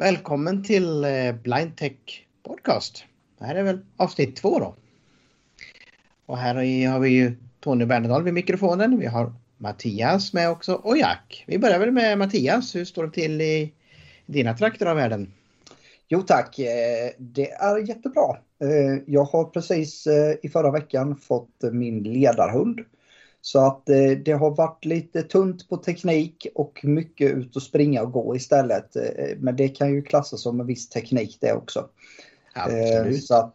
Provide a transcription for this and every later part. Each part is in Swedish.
Välkommen till eh, Blind Tech Podcast. Det här är väl avsnitt två då. Och här har vi ju Tony Bernadal vid mikrofonen. Vi har Mattias med också och Jack. Vi börjar väl med Mattias. Hur står det till i dina trakter av världen? Jo tack, eh, det är jättebra. Eh, jag har precis i förra veckan fått min ledarhund. Så att eh, det har varit lite tunt på teknik och mycket ut och springa och gå istället. Eh, men det kan ju klassas som en viss teknik det också. Absolut. Eh, så att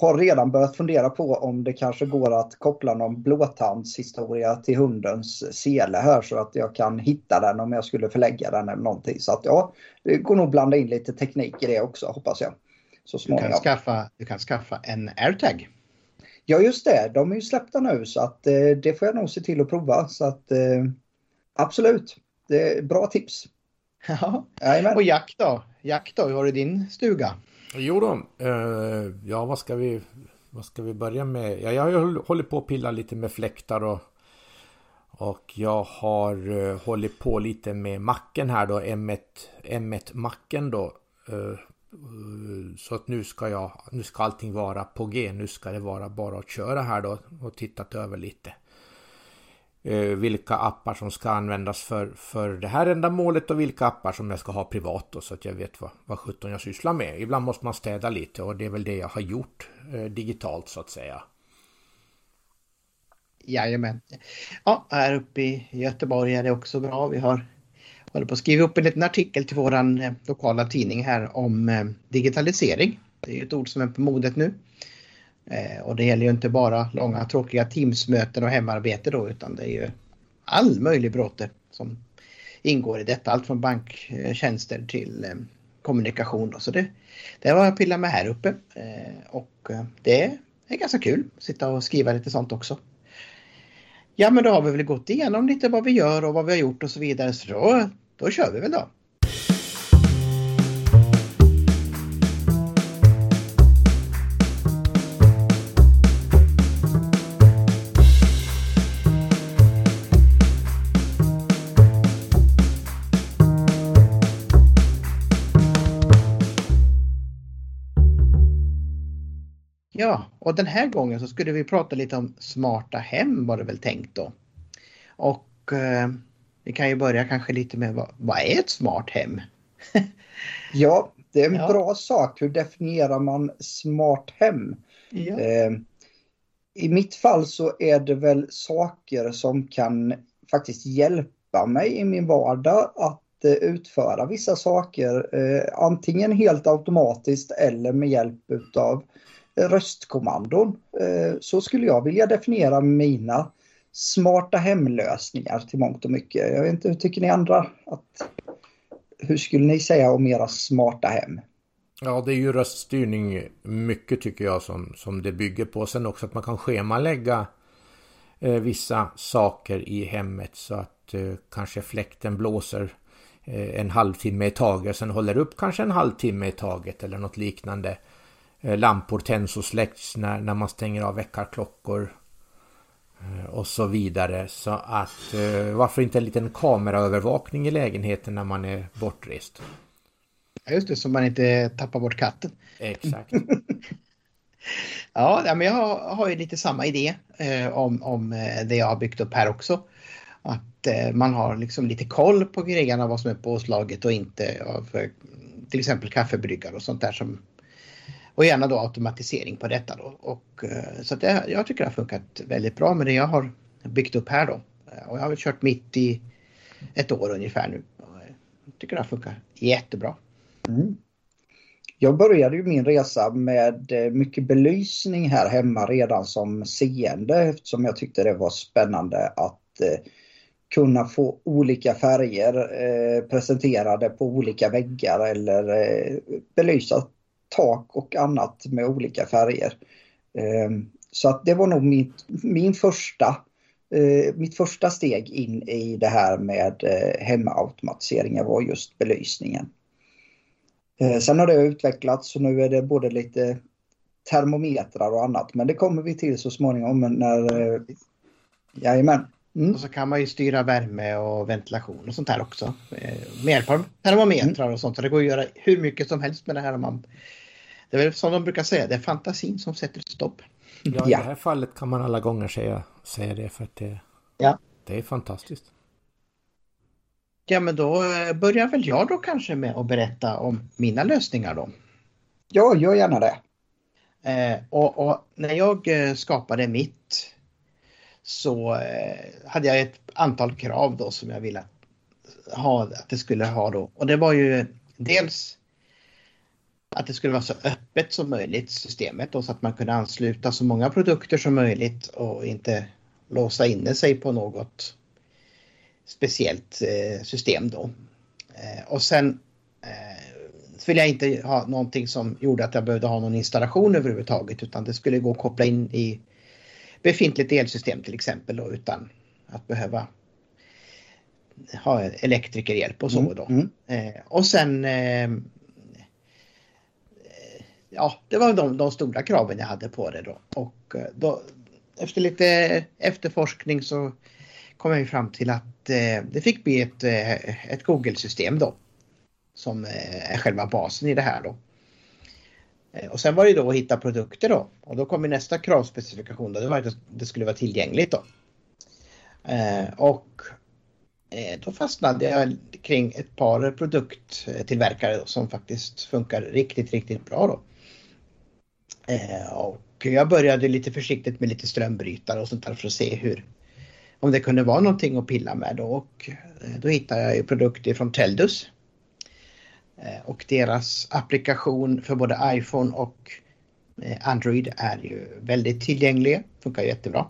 har redan börjat fundera på om det kanske går att koppla någon blåtandshistoria till hundens sele här så att jag kan hitta den om jag skulle förlägga den eller någonting. Så att ja, det går nog blanda in lite teknik i det också hoppas jag. Så småningom. Du kan skaffa, du kan skaffa en airtag. Ja just det, de är ju släppta nu så att eh, det får jag nog se till att prova. Så att eh, absolut, det är bra tips. Ja. Och Jack då? Jack då, hur har du din stuga? Jo då, eh, ja vad ska vi vad ska vi börja med? Ja, jag hållit på att pilla lite med fläktar och och jag har uh, hållit på lite med macken här då, M1, M1-macken då. Uh, Eh, Eh, så att nu ska jag, nu ska allting vara på G. Nu ska det vara bara att köra här då och tittat över lite. Eh, vilka appar som ska användas för, för det här ändamålet och vilka appar som jag ska ha privat då, så att jag vet vad, vad sjutton jag sysslar med. Ibland måste man städa lite och det är väl det jag har gjort eh, digitalt så att säga. Jajamän. Ja, här uppe i Göteborg är det också bra. Vi har håller på att skriva upp en liten artikel till våran eh, lokala tidning här om eh, digitalisering. Det är ett ord som är på modet nu. Eh, och det gäller ju inte bara långa tråkiga Teamsmöten och hemarbete då utan det är ju all möjlig bråte som ingår i detta. Allt från banktjänster till kommunikation. Då. Så det, det var jag pillat med här uppe och det är ganska kul att sitta och skriva lite sånt också. Ja men då har vi väl gått igenom lite vad vi gör och vad vi har gjort och så vidare så då då kör vi väl då. Ja, och den här gången så skulle vi prata lite om smarta hem var det väl tänkt då. Och eh, vi kan ju börja kanske lite med vad, vad är ett smart hem? ja, det är en ja. bra sak. Hur definierar man smart hem? Ja. Eh, I mitt fall så är det väl saker som kan faktiskt hjälpa mig i min vardag att eh, utföra vissa saker. Eh, antingen helt automatiskt eller med hjälp av röstkommandon. Eh, så skulle jag vilja definiera mina smarta hemlösningar till mångt och mycket. Jag vet inte, hur tycker ni andra? Att, hur skulle ni säga om era smarta hem? Ja, det är ju röststyrning mycket tycker jag som, som det bygger på. Sen också att man kan schemalägga eh, vissa saker i hemmet så att eh, kanske fläkten blåser eh, en halvtimme i taget. Sen håller upp kanske en halvtimme i taget eller något liknande. Eh, lampor tänds och släcks när, när man stänger av väckarklockor. Eh, och så vidare. Så att eh, varför inte en liten kameraövervakning i lägenheten när man är bortrest? Ja, just det, så man inte tappar bort katten. Exakt. ja, men jag har, har ju lite samma idé eh, om, om det jag har byggt upp här också. Att eh, man har liksom lite koll på grejerna, vad som är påslaget och inte av till exempel kaffebryggare och sånt där som och gärna då automatisering på detta då. Och, eh, så det, jag tycker det har funkat väldigt bra med det jag har byggt upp här då. Eh, och jag har väl kört mitt i ett år ungefär nu. Eh, jag tycker det har funkat jättebra. Mm. Jag började ju min resa med mycket belysning här hemma redan som seende eftersom jag tyckte det var spännande att kunna få olika färger eh, presenterade på olika väggar eller eh, belysa tak och annat med olika färger. Ehm, så att det var nog mitt, min första, eh, mitt första steg in i det här med eh, hemautomatiseringen var just belysningen. Eh, sen har det utvecklats och nu är det både lite termometrar och annat men det kommer vi till så småningom när... Jajamän. Mm. Och så kan man ju styra värme och ventilation och sånt här också. Eh, med hjälp av termometrar och sånt. Så det går att göra hur mycket som helst med det här. Om man, det är väl som de brukar säga, det är fantasin som sätter stopp. Ja, i det här fallet kan man alla gånger säga, säga det för att det, ja. det är fantastiskt. Ja, men då eh, börjar väl jag då kanske med att berätta om mina lösningar då. Ja, gör gärna det. Eh, och, och, när jag eh, skapade mitt så eh, hade jag ett antal krav då som jag ville ha, att det skulle ha då. Och det var ju dels att det skulle vara så öppet som möjligt systemet då, så att man kunde ansluta så många produkter som möjligt och inte låsa inne sig på något speciellt eh, system då. Eh, och sen så vill jag inte ha någonting som gjorde att jag behövde ha någon installation överhuvudtaget utan det skulle gå att koppla in i befintligt elsystem till exempel då, utan att behöva ha elektrikerhjälp och så mm, då. Mm. Eh, och sen eh, Ja, det var de, de, stora kraven jag hade på det då. Och eh, då, efter lite efterforskning så kom jag fram till att eh, det fick bli ett, eh, ett Google-system då som eh, är själva basen i det här då. Och sen var det då att hitta produkter då och då kom nästa kravspecifikation då, det var att det skulle vara tillgängligt då. Eh, och då fastnade jag kring ett par produkttillverkare då, som faktiskt funkar riktigt, riktigt bra då. Eh, och jag började lite försiktigt med lite strömbrytare och sånt där för att se hur om det kunde vara någonting att pilla med då och eh, då hittade jag ju produkter från Teldus eh, och deras applikation för både iPhone och Android är ju väldigt tillgänglig, funkar jättebra.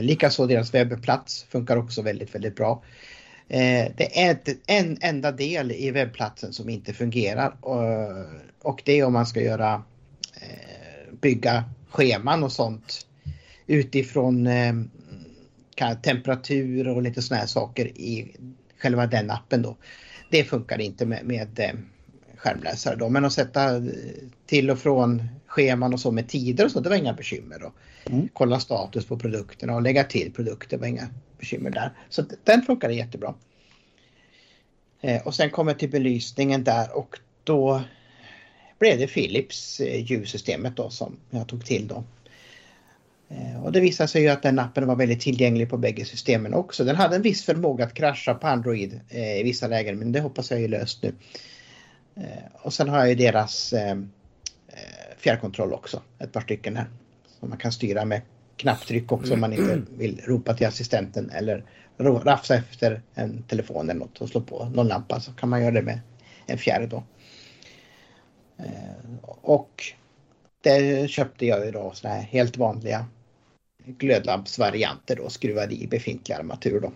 Likaså deras webbplats funkar också väldigt, väldigt bra. Det är en enda del i webbplatsen som inte fungerar och det är om man ska göra bygga scheman och sånt utifrån temperatur och lite såna här saker i själva den appen då det funkar inte med, med eh, skärmläsare då. Men att sätta eh, till och från scheman och så med tider och så, det var inga bekymmer. Då. Mm. Kolla status på produkterna och lägga till produkter var inga bekymmer där. Så den funkade jättebra. Eh, och sen kommer till belysningen där och då blev det Philips ljussystemet då som jag tog till då. Eh, och det visade sig ju att den appen var väldigt tillgänglig på bägge systemen också. Den hade en viss förmåga att krascha på Android eh, i vissa lägen men det hoppas jag är löst nu. Eh, och sen har jag ju deras fjärrkontroll också, ett par stycken här. Som man kan styra med knapptryck också om man inte vill ropa till assistenten eller rafsa efter en telefon eller något och slå på någon lampa så kan man göra det med en fjärr då. Eh, och det köpte jag ju då sådana här helt vanliga glödlampsvarianter då skruvade i befintlig armatur då.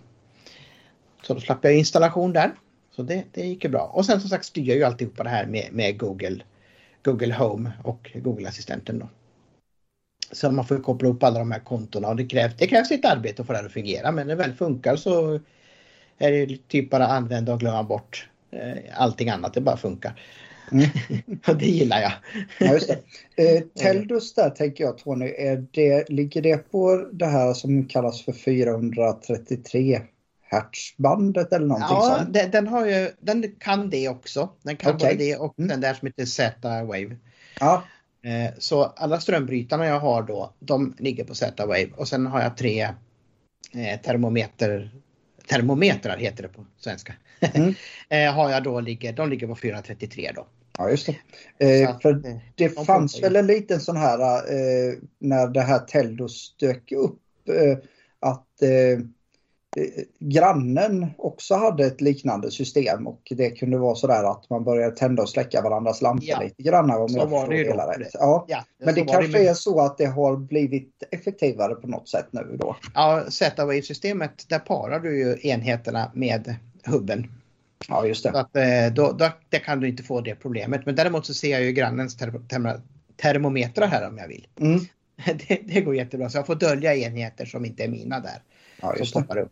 Så då slapp jag installation där. Så det, det gick ju bra. Och sen som sagt styr jag ju alltihopa det här med, med Google, Google Home och Google-assistenten då. Så man får koppla upp alla de här kontona och det krävs, det krävs lite arbete för det här att fungera men när det väl funkar så är det typ bara använda och glömma bort eh, allting annat, det bara funkar. Mm. det gillar jag. ja, just det. Eh, Teldus där tänker jag Tony, är det, ligger det på det här som kallas för 433 hertzbandet eller någonting ja, sånt? Den, den, har ju, den kan det också. Den kan okay. både det och mm. den där som heter Z-Wave. Ja. Eh, så alla strömbrytarna jag har då, de ligger på Z-Wave och sen har jag tre eh, termometer termometrar heter det på svenska. Mm. Eh, har jag då ligger, de ligger på 433 då. Ja just det. Eh, för det de fanns väl en liten sån här eh, när det här Teldos dök upp eh, att eh, Eh, grannen också hade ett liknande system och det kunde vara sådär att man började tända och släcka varandras lampor ja. lite grann. Om så var det ju då. Ja. ja. Men det kanske det är så att det har blivit effektivare på något sätt nu då? Ja, Z-Wave-systemet där parar du ju enheterna med hubben. Ja, just det. Så att, eh, då, då, där kan du inte få det problemet. Men däremot så ser jag ju grannens ter ter termometrar här om jag vill. Mm. Det, det, går jättebra så jag får dölja enheter som inte är mina där. Ja, just det. Upp.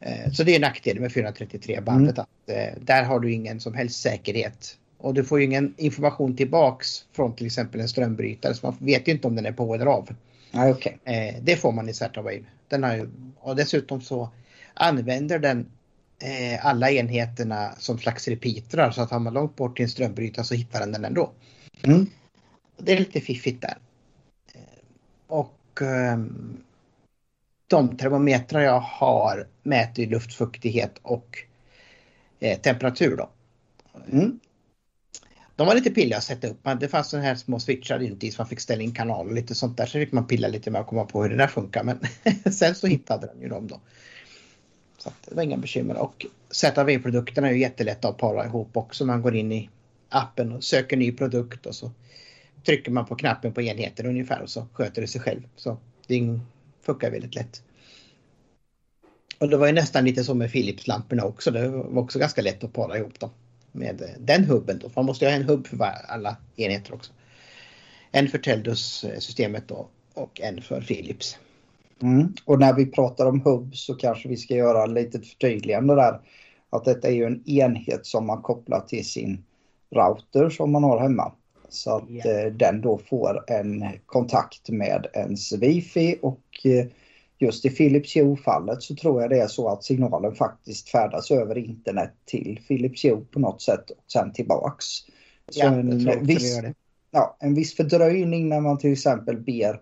Eh, så det är nackdel med 433 bandet. Mm. Att, eh, där har du ingen som helst säkerhet. Och du får ju ingen information tillbaks från till exempel en strömbrytare så man vet ju inte om den är på eller av. Ah, okay. Det får man i Z-Wave Den har, och dessutom så använder den eh, alla enheterna som slags repeatrar så att har man långt bort till en strömbrytare så hittar den den ändå. Mm. Det är lite fiffigt där. Eh, och eh, de termometrar jag har mäter luftfuktighet och eh, temperatur då. Mm. De var lite pilliga att sätta upp. Det fanns sådana här små switchar inuti så man fick ställa in kanal och lite sånt där. Så fick man pilla lite med att komma på hur det där funkar. Men sen så hittade den ju dem då. Så det var inga bekymmer. Och ZV-produkterna är ju jättelätta att para ihop också. Man går in i appen och söker ny produkt och så trycker man på knappen på enheten ungefär och så sköter det sig själv. Så det funkar väldigt lätt. Och det var ju nästan lite så med Philips-lamporna också. Det var också ganska lätt att para ihop dem med eh, den hubben. Då. Man måste ju ha en hubb för alla enheter också. En för Teldus-systemet eh, och en för Philips. Mm. Och när vi pratar om hubb så kanske vi ska göra lite förtydligande där. Att detta är ju en enhet som man kopplar till sin router som man har hemma. Så att yeah. den då får en kontakt med ens wifi och eh, just i Philips Hue-fallet så tror jag det är så att signalen faktiskt färdas över internet till Philips Hue på något sätt och sen tillbaks. Så ja, en, viss, ja, en viss fördröjning när man till exempel ber eh,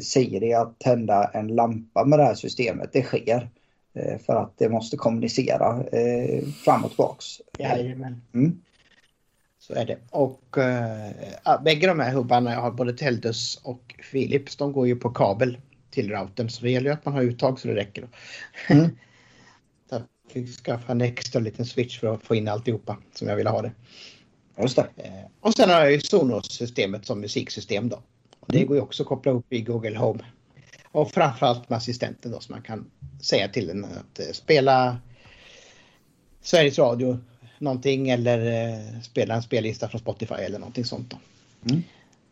Siri att tända en lampa med det här systemet, det sker. Eh, för att det måste kommunicera eh, fram och tillbaks. Jajamän. Mm. Så är det. Och äh, bägge de här hubbarna, jag har både Teldus och Philips, de går ju på kabel till routern. Så det gäller ju att man har uttag så det räcker. Mm. så jag fick skaffa en extra liten switch för att få in alltihopa som jag ville ha det. Just det. Eh, och sen har jag ju Sonos-systemet som musiksystem då. Och det går ju också att koppla upp i Google Home. Och framförallt med assistenten då så man kan säga till den att eh, spela Sveriges Radio någonting eller eh, spela en spellista från Spotify eller någonting sånt. Då. Mm.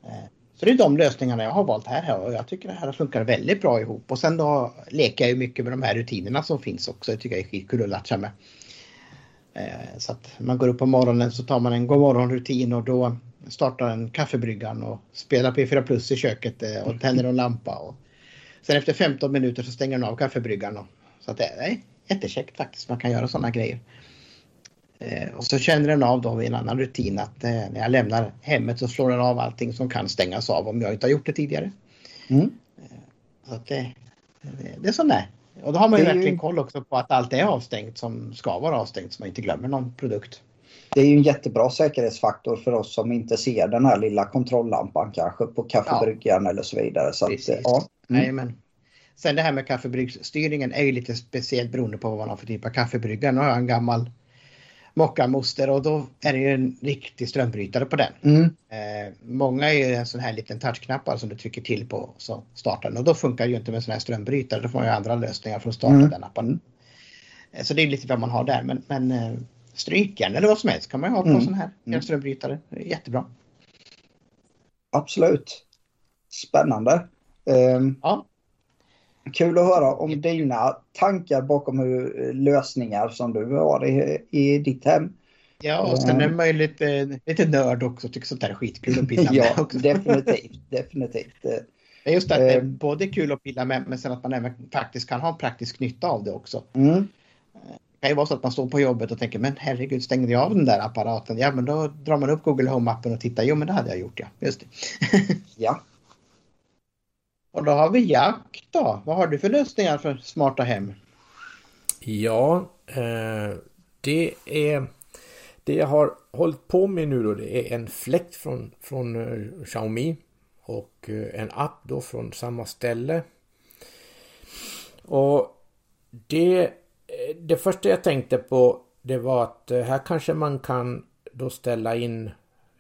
Eh, så det är de lösningarna jag har valt här och jag tycker det här funkar väldigt bra ihop. Och sen då leker jag ju mycket med de här rutinerna som finns också. Det tycker jag är skitkul att latcha med. Så att man går upp på morgonen så tar man en godmorgonrutin och då startar en kaffebryggan och spelar P4 Plus i köket eh, och tänder en lampa. Och sen efter 15 minuter så stänger den av kaffebryggan. Och, så att det är jättekäckt faktiskt, man kan göra sådana grejer. Eh, och så känner den av då i en annan rutin att eh, när jag lämnar hemmet så slår den av allting som kan stängas av om jag inte har gjort det tidigare. Mm. Så att det, det, är sån där. Och då har man ju verkligen ju... koll också på att allt är avstängt som ska vara avstängt så man inte glömmer någon produkt. Det är ju en jättebra säkerhetsfaktor för oss som inte ser den här lilla kontrolllampan kanske på kaffebryggan ja. eller så vidare. Så att, ja. Mm. Nej, Sen det här med kaffebryggstyrningen är ju lite speciellt beroende på vad man har för typ av kaffebrygga. Nu har jag en gammal mockamoster och då är det ju en riktig strömbrytare på den. Mm. Eh, många är ju en sån här liten touchknappar som du trycker till på så startar den och då funkar det ju inte med sån här strömbrytare. Då får man ju andra lösningar för att starta mm. den appen. Eh, så det är lite vad man har där men, men eh, strykjärn eller vad som helst kan man ju ha på mm. sån här mm. strömbrytare. Jättebra. Absolut. Spännande. Um, ja. Kul att höra om dina tankar bakom hur, eh, lösningar som du har i, i ditt hem. Ja, och sen är man ju lite, lite nörd också. Tycker sånt här är skitkul att pilla med. ja, definitivt. definitivt. Det är just att det är både kul att pilla med men sen att man även faktiskt kan ha praktisk nytta av det också. Mm. Det kan ju vara så att man står på jobbet och tänker men herregud stängde jag av den där apparaten? Ja men då drar man upp Google Home-appen och tittar. Jo men det hade jag gjort ja. Just det. ja. Och då har vi Jack då. Vad har du för lösningar för smarta hem? Ja, eh, det är det jag har hållit på med nu då. Det är en fläkt från, från uh, Xiaomi och uh, en app då från samma ställe. Och det, Eh, det första jag tänkte på det var att eh, här kanske man kan då ställa in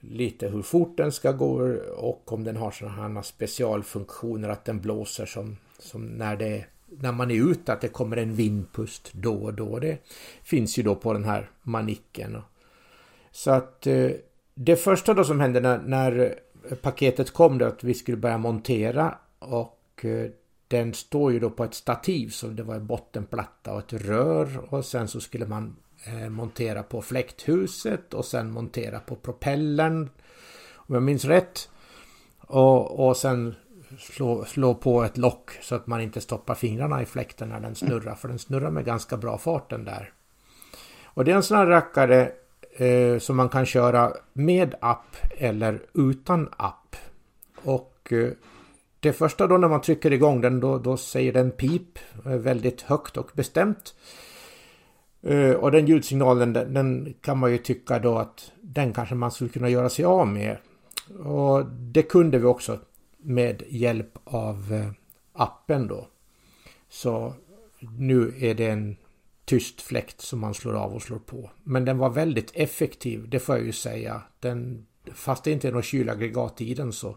lite hur fort den ska gå och om den har sådana här specialfunktioner att den blåser som, som när, det, när man är ute att det kommer en vindpust då och då. Det finns ju då på den här manicken. Så att eh, det första då som hände när, när paketet kom då att vi skulle börja montera och den står ju då på ett stativ så det var en bottenplatta och ett rör och sen så skulle man eh, montera på fläkthuset och sen montera på propellern. Om jag minns rätt. Och, och sen slå, slå på ett lock så att man inte stoppar fingrarna i fläkten när den snurrar. För den snurrar med ganska bra fart den där. Och det är en sån här rackare eh, som man kan köra med app eller utan app. Och eh, det första då när man trycker igång den då, då säger den pip eh, väldigt högt och bestämt. Eh, och den ljudsignalen den, den, kan man ju tycka då att den kanske man skulle kunna göra sig av med. Och det kunde vi också med hjälp av eh, appen då. Så nu är det en tyst fläkt som man slår av och slår på. Men den var väldigt effektiv, det får jag ju säga. Den, fast det inte är något kylaggregat i den så...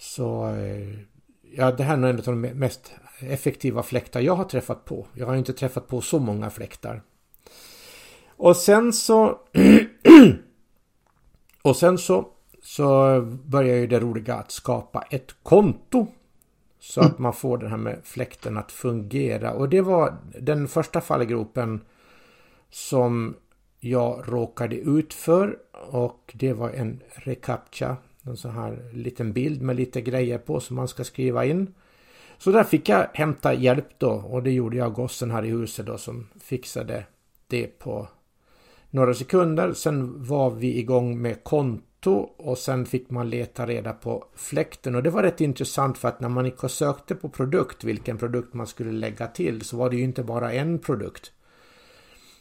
Så... Eh, ja, det här är nog en av de mest effektiva fläktar jag har träffat på. Jag har inte träffat på så många fläktar. Och sen så... och sen så, så börjar ju det roliga att skapa ett konto. Så att man får det här med fläkten att fungera. Och det var den första fallgropen som jag råkade ut för. Och det var en reCAPTCHA. En sån här liten bild med lite grejer på som man ska skriva in. Så där fick jag hämta hjälp då och det gjorde jag gossen här i huset då som fixade det på några sekunder. Sen var vi igång med konto och sen fick man leta reda på fläkten och det var rätt intressant för att när man gick och sökte på produkt, vilken produkt man skulle lägga till, så var det ju inte bara en produkt.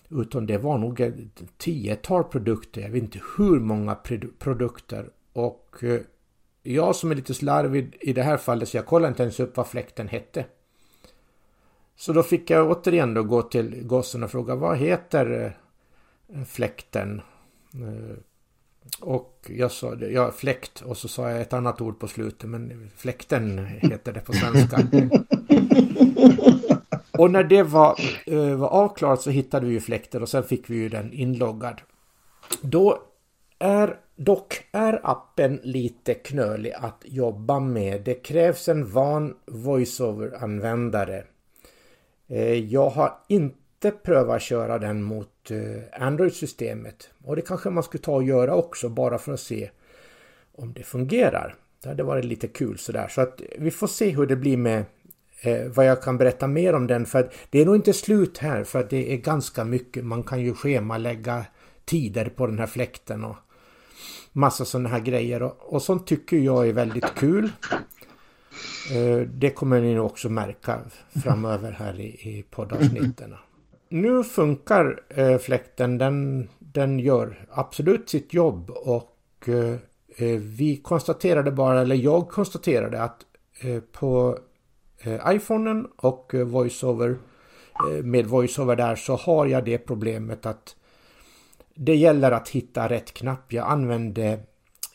Utan det var nog ett tiotal produkter, jag vet inte hur många produkter. Och eh, jag som är lite slarvig i det här fallet så jag kollade inte ens upp vad fläkten hette. Så då fick jag återigen då gå till gossen och fråga vad heter eh, fläkten? Eh, och jag sa ja, fläkt och så sa jag ett annat ord på slutet men fläkten heter det på svenska. och när det var, var avklarat så hittade vi ju fläkten och sen fick vi ju den inloggad. Då är Dock är appen lite knölig att jobba med. Det krävs en van voiceover-användare. Eh, jag har inte prövat köra den mot eh, Android-systemet. Och det kanske man skulle ta och göra också bara för att se om det fungerar. Det hade varit lite kul sådär. Så att vi får se hur det blir med eh, vad jag kan berätta mer om den. För det är nog inte slut här för det är ganska mycket. Man kan ju schemalägga tider på den här fläkten. Och, massa sådana här grejer och, och sånt tycker jag är väldigt kul. Eh, det kommer ni också märka framöver här i, i poddavsnitten. Nu funkar eh, fläkten, den, den gör absolut sitt jobb och eh, eh vi konstaterade bara, eller jag konstaterade att eh, på iPhonen och VoiceOver med VoiceOver där så har jag det problemet att det gäller att hitta rätt knapp. Jag använde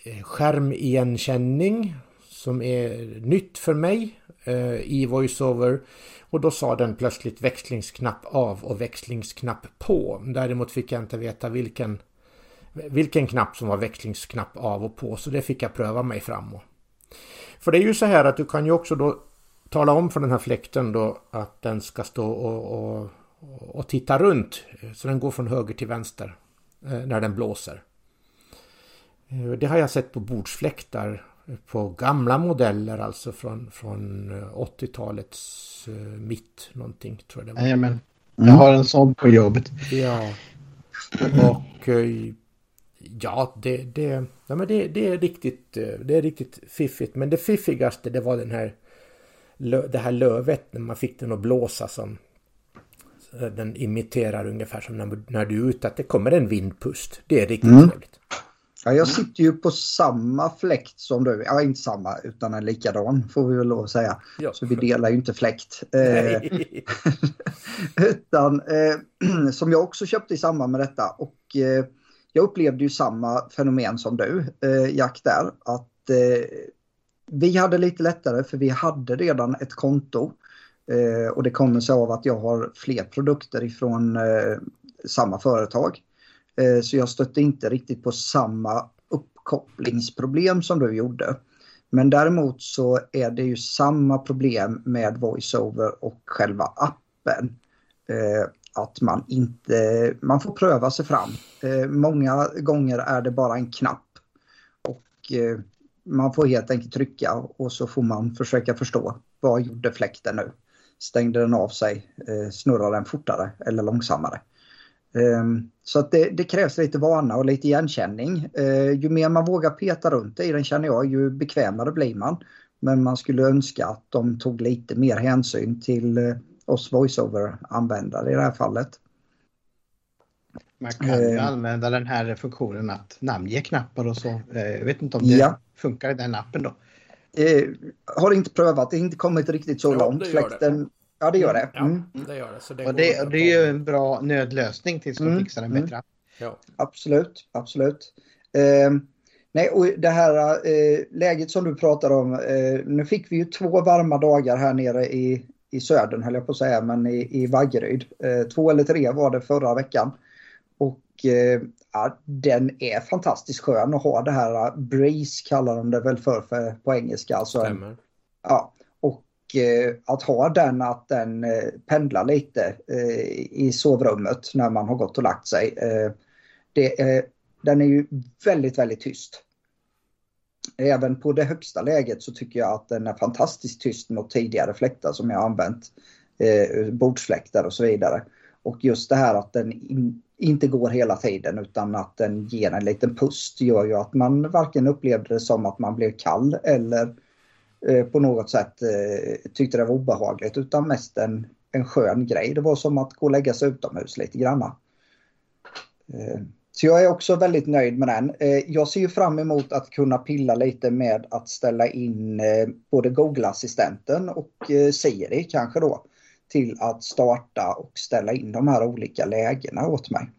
eh, skärmigenkänning som är nytt för mig eh, i VoiceOver. Och då sa den plötsligt växlingsknapp av och växlingsknapp på. Däremot fick jag inte veta vilken, vilken knapp som var växlingsknapp av och på. Så det fick jag pröva mig fram. För det är ju så här att du kan ju också då tala om för den här fläkten då att den ska stå och, och, och titta runt. Så den går från höger till vänster. Eh, när den blåser. Eh, det har jag sett på bordsfläktar på gamla modeller alltså från, från 80-talets eh, mitt någonting tror jag det var. Jajamän. Jag har en sån på jobbet. Ja. Och ja, det, det, ja, men det, det, är riktigt, det är riktigt fiffigt. Men det fiffigaste det var den här det här lövet när man fick den att blåsa som den imiterar ungefär som när, när du är ute, att det kommer en vindpust. Det är riktigt mm. trevligt. Ja, jag sitter ju på samma fläkt som du. Ja, inte samma, utan en likadan får vi väl lov att säga. Ja. Så vi delar ju inte fläkt. Eh, utan eh, som jag också köpte i samband med detta. Och eh, jag upplevde ju samma fenomen som du, eh, Jack, där. Att eh, vi hade lite lättare för vi hade redan ett konto Eh, och det kommer sig av att jag har fler produkter ifrån eh, samma företag. Eh, så jag stötte inte riktigt på samma uppkopplingsproblem som du gjorde. Men däremot så är det ju samma problem med VoiceOver och själva appen. Eh, att man inte, man får pröva sig fram. Eh, många gånger är det bara en knapp. Och eh, man får helt enkelt trycka och så får man försöka förstå vad gjorde fläkten nu? Stängde den av sig? Eh, snurrar den fortare eller långsammare? Ehm, så att det, det, krävs lite vana och lite igenkänning. Eh, ju mer man vågar peta runt i den känner jag, ju bekvämare blir man. Men man skulle önska att de tog lite mer hänsyn till eh, oss voiceover-användare i det här fallet. Man kan ju uh, använda den här funktionen att namnge knappar och så. Jag vet inte om det ja. funkar i den appen då. Eh, har inte prövat, det har inte kommit riktigt så ja, långt. Fläkten, Ja, det gör det. Mm. Ja, det gör det. Så det och det, det är ju en bra nödlösning tills de mm. fixar en bättre app. Ja. Absolut, absolut. Eh, nej, och det här eh, läget som du pratar om. Eh, nu fick vi ju två varma dagar här nere i, i södern, höll jag på att säga, men i, i Vaggeryd. Eh, två eller tre var det förra veckan. Och eh, ja, den är fantastiskt skön att ha det här breeze kallar de det väl för, för på engelska. Alltså Stämmer. ja, Eh, att ha den, att den eh, pendlar lite eh, i sovrummet när man har gått och lagt sig. Det är, den är ju väldigt, väldigt tyst. Även på det högsta läget så tycker jag att den är fantastiskt tyst mot tidigare fläktar som jag har använt. bordsfläktar och så vidare. Och just det här att den in, inte går hela tiden utan att den ger en liten pust gör ju att man varken upplevde det som att man blev kall eller Eh, på något sätt eh, tyckte det var obehagligt utan mest en, en skön grej. Det var som att gå och lägga sig utomhus lite granna. Eh, så jag är också väldigt nöjd med den. Eh, jag ser fram emot att kunna pilla lite med att ställa in eh, både Google-assistenten och eh, Siri kanske då till att starta och ställa in de här olika lägena åt mig.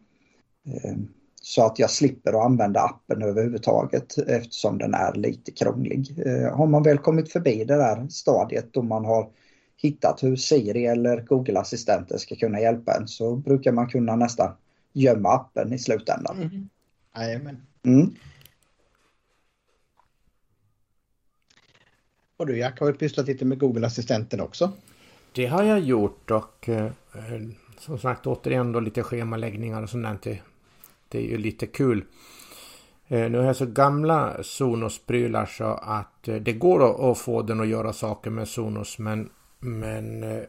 Så att jag slipper att använda appen överhuvudtaget eftersom den är lite krånglig. Eh, har man väl kommit förbi det där stadiet då man har hittat hur Siri eller Google-assistenter ska kunna hjälpa en så brukar man kunna nästan gömma appen i slutändan. Mm. Jajamän. Mm. Och du Jack har väl pysslat lite med Google-assistenten också? Det har jag gjort och eh, som sagt återigen då lite schemaläggningar och sånt där. det är ju lite kul. Eh, nu har jag så gamla Sonos-prylar så att eh, det går att få den att göra saker med Sonos men, men eh,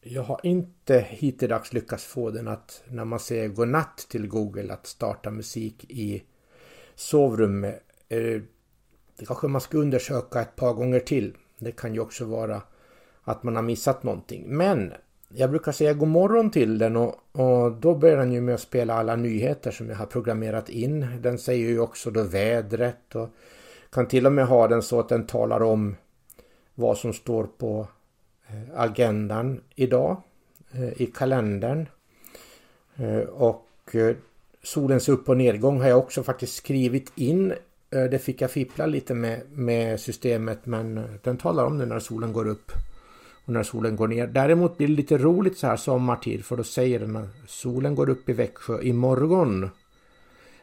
jag har inte hittills lyckats få den att när man säger godnatt till Google att starta musik i sovrummet. Eh, det kanske man ska undersöka ett par gånger till. Det kan ju också vara att man har missat någonting. Men jag brukar säga god morgon till den och, och då börjar den ju med att spela alla nyheter som jag har programmerat in. Den säger ju också då vädret och kan till och med ha den så att den talar om vad som står på eh, agendan idag eh, i kalendern. Eh, och solens upp och nedgång har jag också faktiskt skrivit in. Det fick jag fippla lite med, med systemet men den talar om det när solen går upp och när solen går ner. Däremot blir det lite roligt så här sommartid för då säger den att solen går upp i Växjö imorgon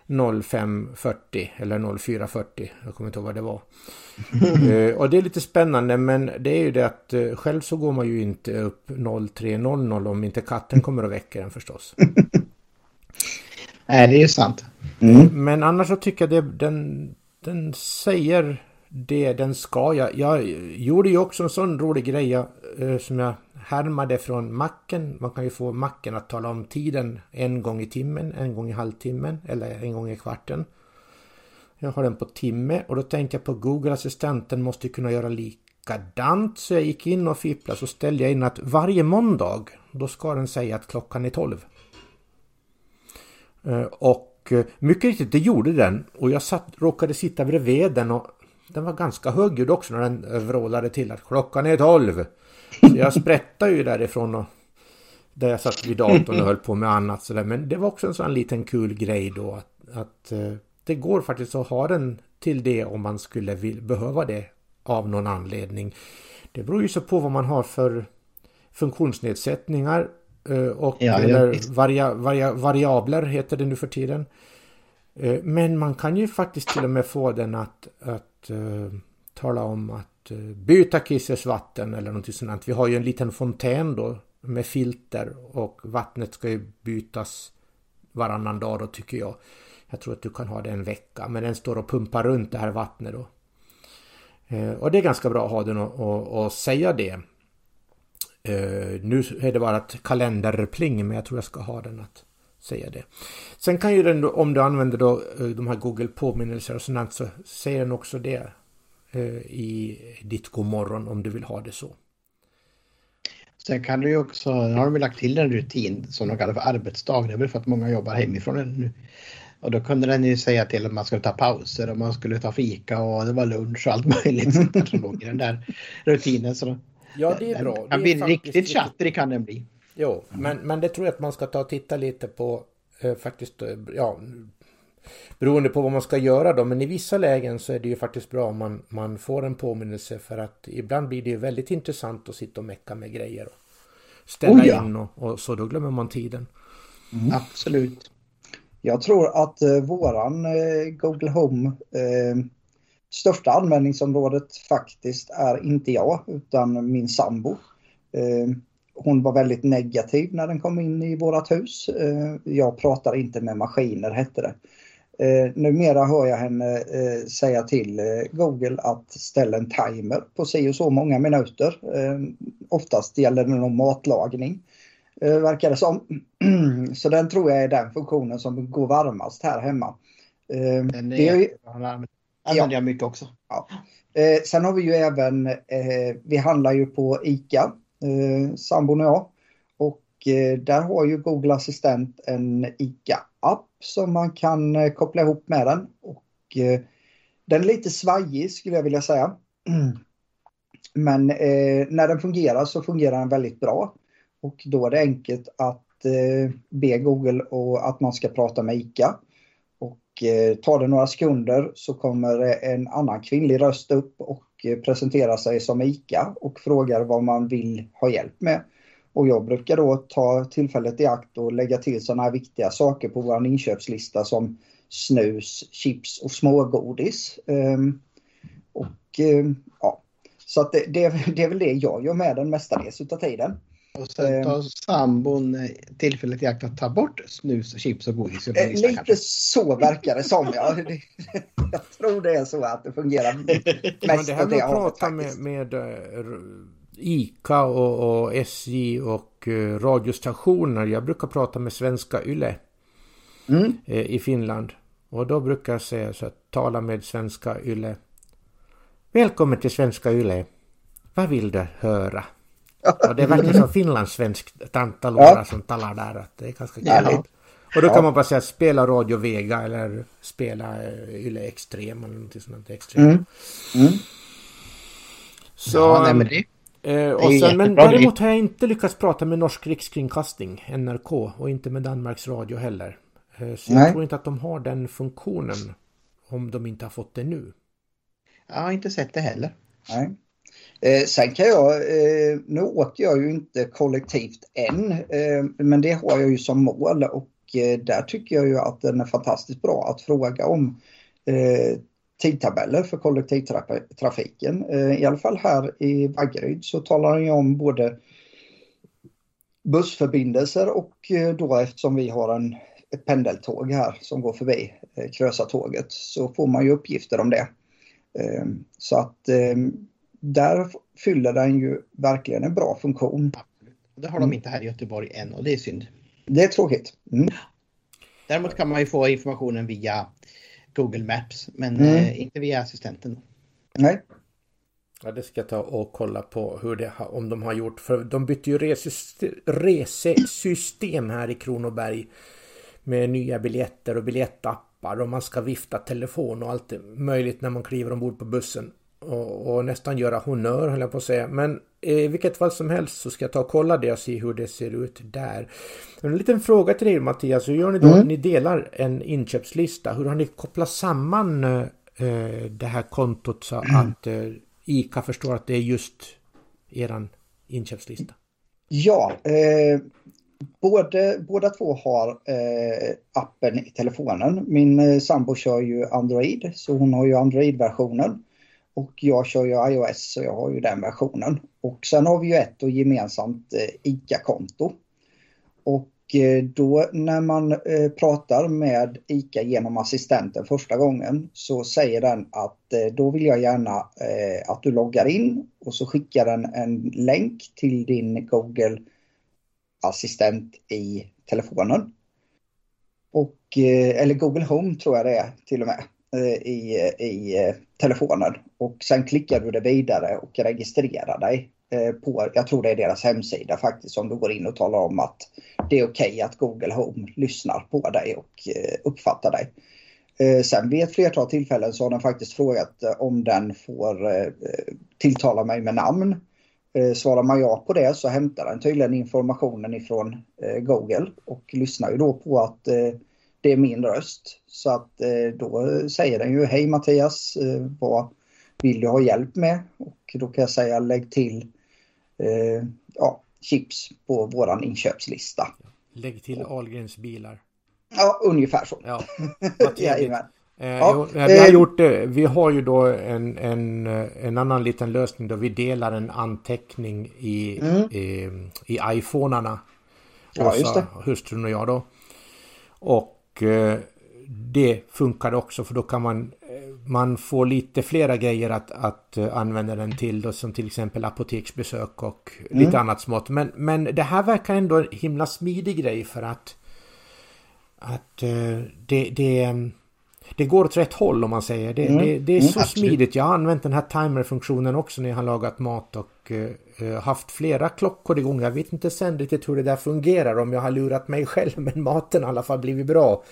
05.40 eller 04.40. Jag kommer inte ihåg vad det var. uh, och det är lite spännande men det är ju det att uh, själv så går man ju inte upp 03.00 om inte katten kommer och väcker en förstås. Nej, det är ju sant. Mm. Men annars så tycker jag det, den, den säger det den ska. Jag, jag gjorde ju också en sån rolig grej jag, eh, som jag härmade från macken. Man kan ju få macken att tala om tiden en gång i timmen, en gång i halvtimmen eller en gång i kvarten. Jag har den på timme och då tänkte jag på Google-assistenten måste kunna göra likadant. Så jag gick in och fipplade så ställde jag in att varje måndag då ska den säga att klockan är 12. Eh, och eh, mycket riktigt, det gjorde den. Och jag satt, råkade sitta bredvid den och den var ganska högljudd också när den vrålade till att klockan är tolv. Så jag sprättade ju därifrån och där jag satt vid datorn och höll på med annat sådär. Men det var också en sån liten kul grej då att, att eh, det går faktiskt att ha den till det om man skulle vill, behöva det av någon anledning. Det beror ju så på vad man har för funktionsnedsättningar eh, och ja, eller varia, varia, variabler heter det nu för tiden. Eh, men man kan ju faktiskt till och med få den att, att att eh, tala om att eh, byta Kisses vatten eller något sånt. Vi har ju en liten fontän då med filter och vattnet ska ju bytas varannan dag då tycker jag. Jag tror att du kan ha det en vecka men den står och pumpar runt det här vattnet då. Eh, och det är ganska bra att ha den och, och, och säga det. Eh, nu är det bara ett kalenderpling men jag tror jag ska ha den att säga det. Sen kan ju den om du använder då eh, de här Google påminnelser och sånt så säger den också det eh, i ditt godmorgon om du vill ha det så. Sen kan du ju också, nu har de lagt till en rutin som de kallar för arbetsdag. Det är väl för att många jobbar hemifrån nu. Och då kunde den ju säga till om man skulle ta pauser och man skulle ta fika och det var lunch och allt möjligt sånt där som låg i den där rutinen. Så ja, det är bra. Den kan bli riktigt chattrig kan den bli. Jo, men, men det tror jag att man ska ta och titta lite på eh, faktiskt, eh, ja, beroende på vad man ska göra då. Men i vissa lägen så är det ju faktiskt bra om man, man får en påminnelse för att ibland blir det ju väldigt intressant att sitta och mecka med grejer och ställa oh ja. in och, och, så då glömmer man tiden. Mm. Absolut. Jag tror att eh, våran eh, Google Home eh, största användningsområdet faktiskt är inte jag utan min sambo. Hon var väldigt negativ när den kom in i vårat hus. Eh, jag pratar inte med maskiner hette det. Eh, numera hör jag henne eh, säga till Google att ställa en timer på si och så många minuter. Oftast gäller det nog matlagning. Verkar det som. Så den tror jag är den funktionen som går varmast här hemma. Den är, det, använder ja. jag mycket också. Ja. Sen har vi ju även, vi handlar ju på ICA eh, sambon och jag. Och eh, där har ju Google Assistent en ICA-app som man kan eh, koppla ihop med den. Och eh, den är lite svajig skulle jag vilja säga. Men eh, när den fungerar så fungerar den väldigt bra. Och då är det enkelt att eh, be Google och att man ska prata med ICA. Och eh, tar det några sekunder så kommer eh, en annan kvinnlig röst upp och Eh, presenterar sig som ICA och frågar vad man vill ha hjälp med. Och jag brukar då ta tillfället i akt och lägga till sådana här viktiga saker på vår inköpslista som snus, chips och smågodis. Ehm, och ehm, ja, så att det, det, det, är väl det jag gör med den mestadels utav tiden. Och sen tar sambon eh, tillfället i akt att ta bort snus, chips och godis. Eh, lite kanske. så verkar det som. Ja. jag tror det är så att det fungerar mest det här med att prata med, med uh, ICA och, och, SJ och uh, radiostationer. Jag brukar prata med svenska YLE mm. uh, i Finland. Och då brukar jag säga så att tala med svenska YLE. Välkommen till svenska YLE. Vad vill du höra? Och det är verkligen som finlandssvensk tantalora ja. som talar där. Att det är ganska kul. Ja. Och då kan ja. man bara säga spela Radio Vega eller spela uh, Yle Extrem eller någonting sånt. Extrem. Mm. Mm. Så, ja, nej, men det, eh, och sen, men däremot har jag inte lyckats prata med Norsk Rikskringkasting, NRK, och inte med Danmarks Radio heller. Eh, så nej. jag tror inte att de har den funktionen om de inte har fått det nu. Jag har inte sett det heller. Nej. Eh, sen kan jag, eh, nu åker jag ju inte kollektivt än, eh, men det har jag ju som mål och eh, där tycker jag ju att den är fantastiskt bra att fråga om eh, tidtabeller för kollektivtrafiken. Eh, I alla fall här i Vaggeryd så talar den ju om både bussförbindelser och eh, då eftersom vi har en, ett pendeltåg här som går förbi eh, Krösatåget så får man ju uppgifter om det. Eh, så att där fyller den ju verkligen en bra funktion. Det har de mm. inte här i Göteborg än och det är synd. Det är tråkigt. Mm. Däremot kan man ju få informationen via Google Maps men mm. eh, inte via assistenten. Nej. Ja, det ska jag ta och kolla på hur det har, om de har gjort. För de bytte ju resesystem här i Kronoberg. Med nya biljetter och biljettappar och man ska vifta telefon och allt möjligt när man kliver ombord på bussen och, och, nästan göra honör höll jag på att säga. Men i vilket fall som helst så ska jag ta och kolla det och se hur det ser ut där. En liten fråga till dig Mattias. Hur gör ni då? Mm. Ni delar en inköpslista. Hur har ni kopplat samman eh, det här kontot så mm. att eh, ICA förstår att det är just eran inköpslista? Ja, eh, både, båda två har eh, appen i telefonen. Min eh, sambo kör ju Android så hon har ju Android-versionen. Och jag kör ju iOS så jag har ju den versionen. Och sen har vi ju ett och gemensamt eh, ICA-konto. Och eh, då när man eh, pratar med ICA genom assistenten första gången så säger den att då vill jag gärna att du loggar in och så skickar den en länk till din Google assistent i telefonen. Och, eller Google Home tror jag det är till och med Eh, i, i eh, telefonen. Och sen klickar du det vidare och registrerar dig eh, på, jag tror det är deras hemsida faktiskt, om du går in och talar om att det är okej okay att Google Home lyssnar på dig och uppfattar dig. Sen vid ett flertal tillfällen så har den faktiskt frågat om den får tilltala mig med namn. Svarar man ja på det så hämtar den tydligen informationen ifrån Google och lyssnar ju då på att det är min röst. Så att då säger den ju hej Mattias, vad vill du ha hjälp med? Och då kan jag säga lägg till eh, ja, chips på våran inköpslista. Lägg till Ahlgrens bilar. Ja, ungefär så. Ja, Jajamän. Eh, ja, vi, har eh, gjort det. vi har ju då en, en, en annan liten lösning då vi delar en anteckning i, mm. i, i iPhonearna. Ja, just det. Hustrun och jag då. Och eh, det funkar också för då kan man man får lite flera grejer att, att eh, använda den till då, som till exempel apoteksbesök och mm. lite annat smått. Men, men det här verkar ändå en himla smidig grej för att att det, det, det går åt rätt håll om man säger. Det, mm. det, det är mm, så absolut. smidigt. Jag har använt den här timer-funktionen också när jag har lagat mat och uh, haft flera klockor igång. Jag vet inte sen riktigt hur det där fungerar om jag har lurat mig själv men maten har i alla fall blivit bra.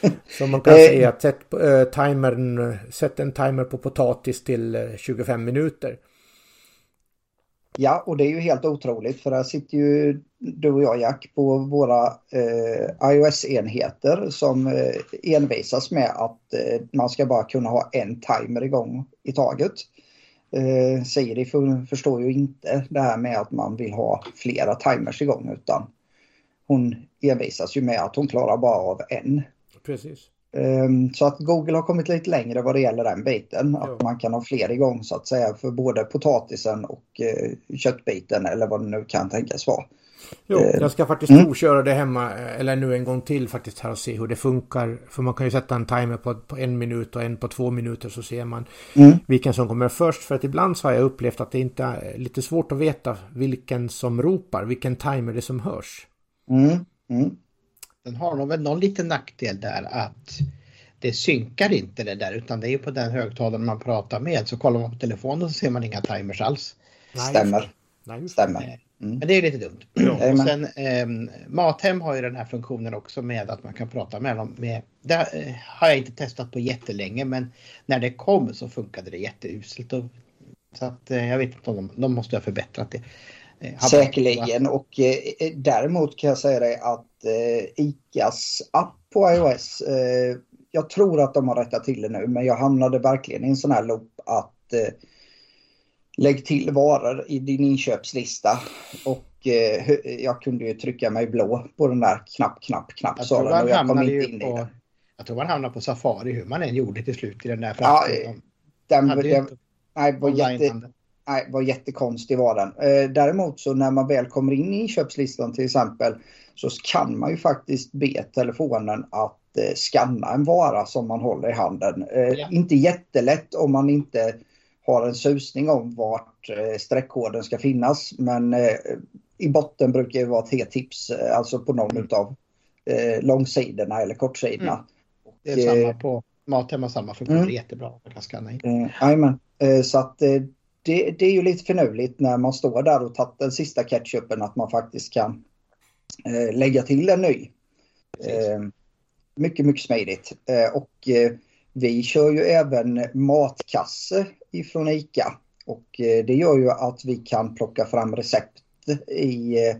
Så man kan säga att sätt, äh, timern, sätt en timer på potatis till 25 eh, minuter. Ja, och det är ju helt otroligt för där sitter ju du och jag Jack på våra eh, iOS-enheter som eh, envisas med att eh, man ska bara kunna ha en timer igång i taget. Eh, Siri för, förstår ju inte det här med att man vill ha flera timers igång utan hon envisas ju med att hon klarar bara av en. Precis. Ehm, så att Google har kommit lite längre vad det gäller den biten. Att man kan ha fler igång så att säga för både potatisen och eh, köttbiten eller vad det nu kan tänkas vara. Jo, ehm, jag ska faktiskt mm. provköra det hemma eller nu en gång till faktiskt här och se hur det funkar. För man kan ju sätta en timer på, på en minut och en på två minuter så ser man mm. vilken som kommer först. För att ibland så har jag upplevt att det inte är lite svårt att veta vilken som ropar, vilken timer det som hörs. Mm. Den har nog väl någon liten nackdel där att det synkar inte det där utan det är ju på den högtalaren man pratar med. Så kollar man på telefonen så ser man inga timers alls. Stämmer. Nej, Stämmer. Mm. Men det är lite dumt. Ja. Och sen eh, Mathem har ju den här funktionen också med att man kan prata med dem. Med, det eh, har jag inte testat på jättelänge men när det kom så funkade det jätteuselt. Och, så att eh, jag vet inte om de, de måste ha förbättrat det. Eh, Säkerligen och eh, däremot kan jag säga dig att eh, ICAs app på iOS, eh, jag tror att de har rättat till det nu men jag hamnade verkligen i en sån här loop att eh, lägg till varor i din inköpslista och eh, jag kunde ju trycka mig blå på den där knapp, knapp, knapp jag sa den och jag kom inte in på, i den. Jag tror man hamnade på Safari hur man än gjorde till slut i den där. Ja, den, den, nej, var jätte, nej, var jättekonstig var den. Eh, däremot så när man väl kommer in i inköpslistan till exempel så kan man ju faktiskt be telefonen att eh, scanna en vara som man håller i handen. Eh, ja. Inte jättelätt om man inte har en susning om vart eh, streckkoden ska finnas men eh, i botten brukar det vara ett helt tips, eh, alltså på någon mm. utav eh, långsidorna eller kortsidorna. Mm. Det är samma på Mathem har samma funktion, mm. jättebra. Man kan scanna in. Eh, så att det, det, är ju lite förnöjligt när man står där och tagit den sista ketchupen att man faktiskt kan eh, lägga till en ny. Eh, mycket, mycket smidigt. Eh, och eh, vi kör ju även matkasse ifrån ICA. Och eh, det gör ju att vi kan plocka fram recept i, eh,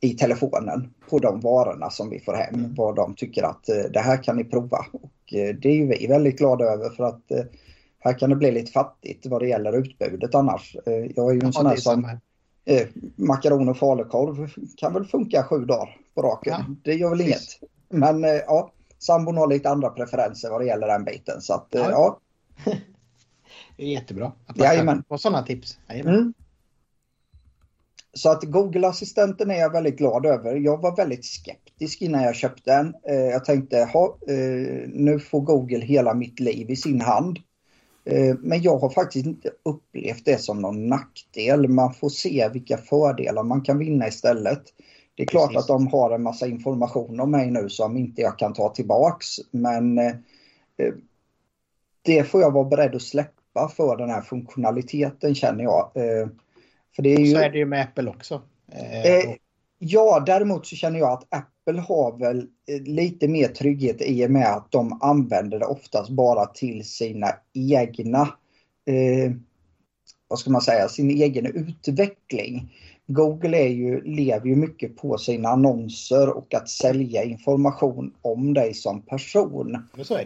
i telefonen på de varorna som vi får hem. Mm. Vad de tycker att det här kan ni prova. Och det är ju vi väldigt glada över för att här kan det bli lite fattigt vad det gäller utbudet annars. Eh, jag är ju en ja, sån här som eh, makaroner och falukorv kan väl funka sju dagar på raken. Ja, det gör väl inget. Men eh, ja, sambon har lite andra preferenser vad det gäller den biten. Så att, ja. ja. det är jättebra att man få sådana tips. Mm. så att Google-assistenten är jag väldigt glad över. Jag var väldigt skeptisk innan jag köpte den. Eh, jag tänkte, ha, eh, nu får Google hela mitt liv i sin hand. Eh, men jag har faktiskt inte upplevt det som någon nackdel. Man får se vilka fördelar man kan vinna istället. Det är klart Precis. att de har en massa information om mig nu som inte jag kan ta tillbaks. Men eh, det får jag vara beredd att släppa för den här funktionaliteten känner jag. Eh, för det är ju... Så är det ju med Apple också. Eh, ja, däremot så känner jag att Apple har väl lite mer trygghet i och med att de använder det oftast bara till sina egna, eh, vad ska man säga, sin egen utveckling. Google är ju, lever ju mycket på sina annonser och att sälja information om dig som person.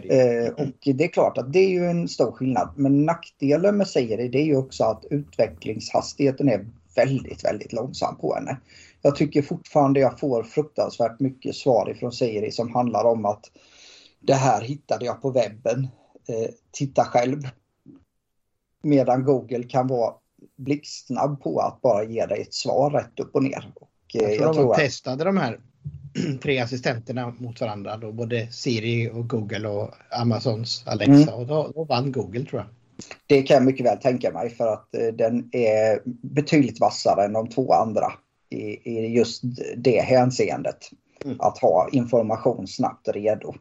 Det. Eh, och det är klart att det är ju en stor skillnad. Men nackdelen med Siri det är ju också att utvecklingshastigheten är väldigt, väldigt långsam på henne. Jag tycker fortfarande jag får fruktansvärt mycket svar ifrån Siri som handlar om att det här hittade jag på webben. Eh, titta själv. Medan Google kan vara blixtsnabb på att bara ge dig ett svar rätt upp och ner. Och, eh, jag tror, jag tror de testade de här tre assistenterna mot varandra då, både Siri och Google och Amazons Alexa mm. och då, då, vann Google tror jag. Det kan jag mycket väl tänka mig för att eh, den är betydligt vassare än de två andra i, i just det hänseendet. Mm. Att ha information snabbt redo.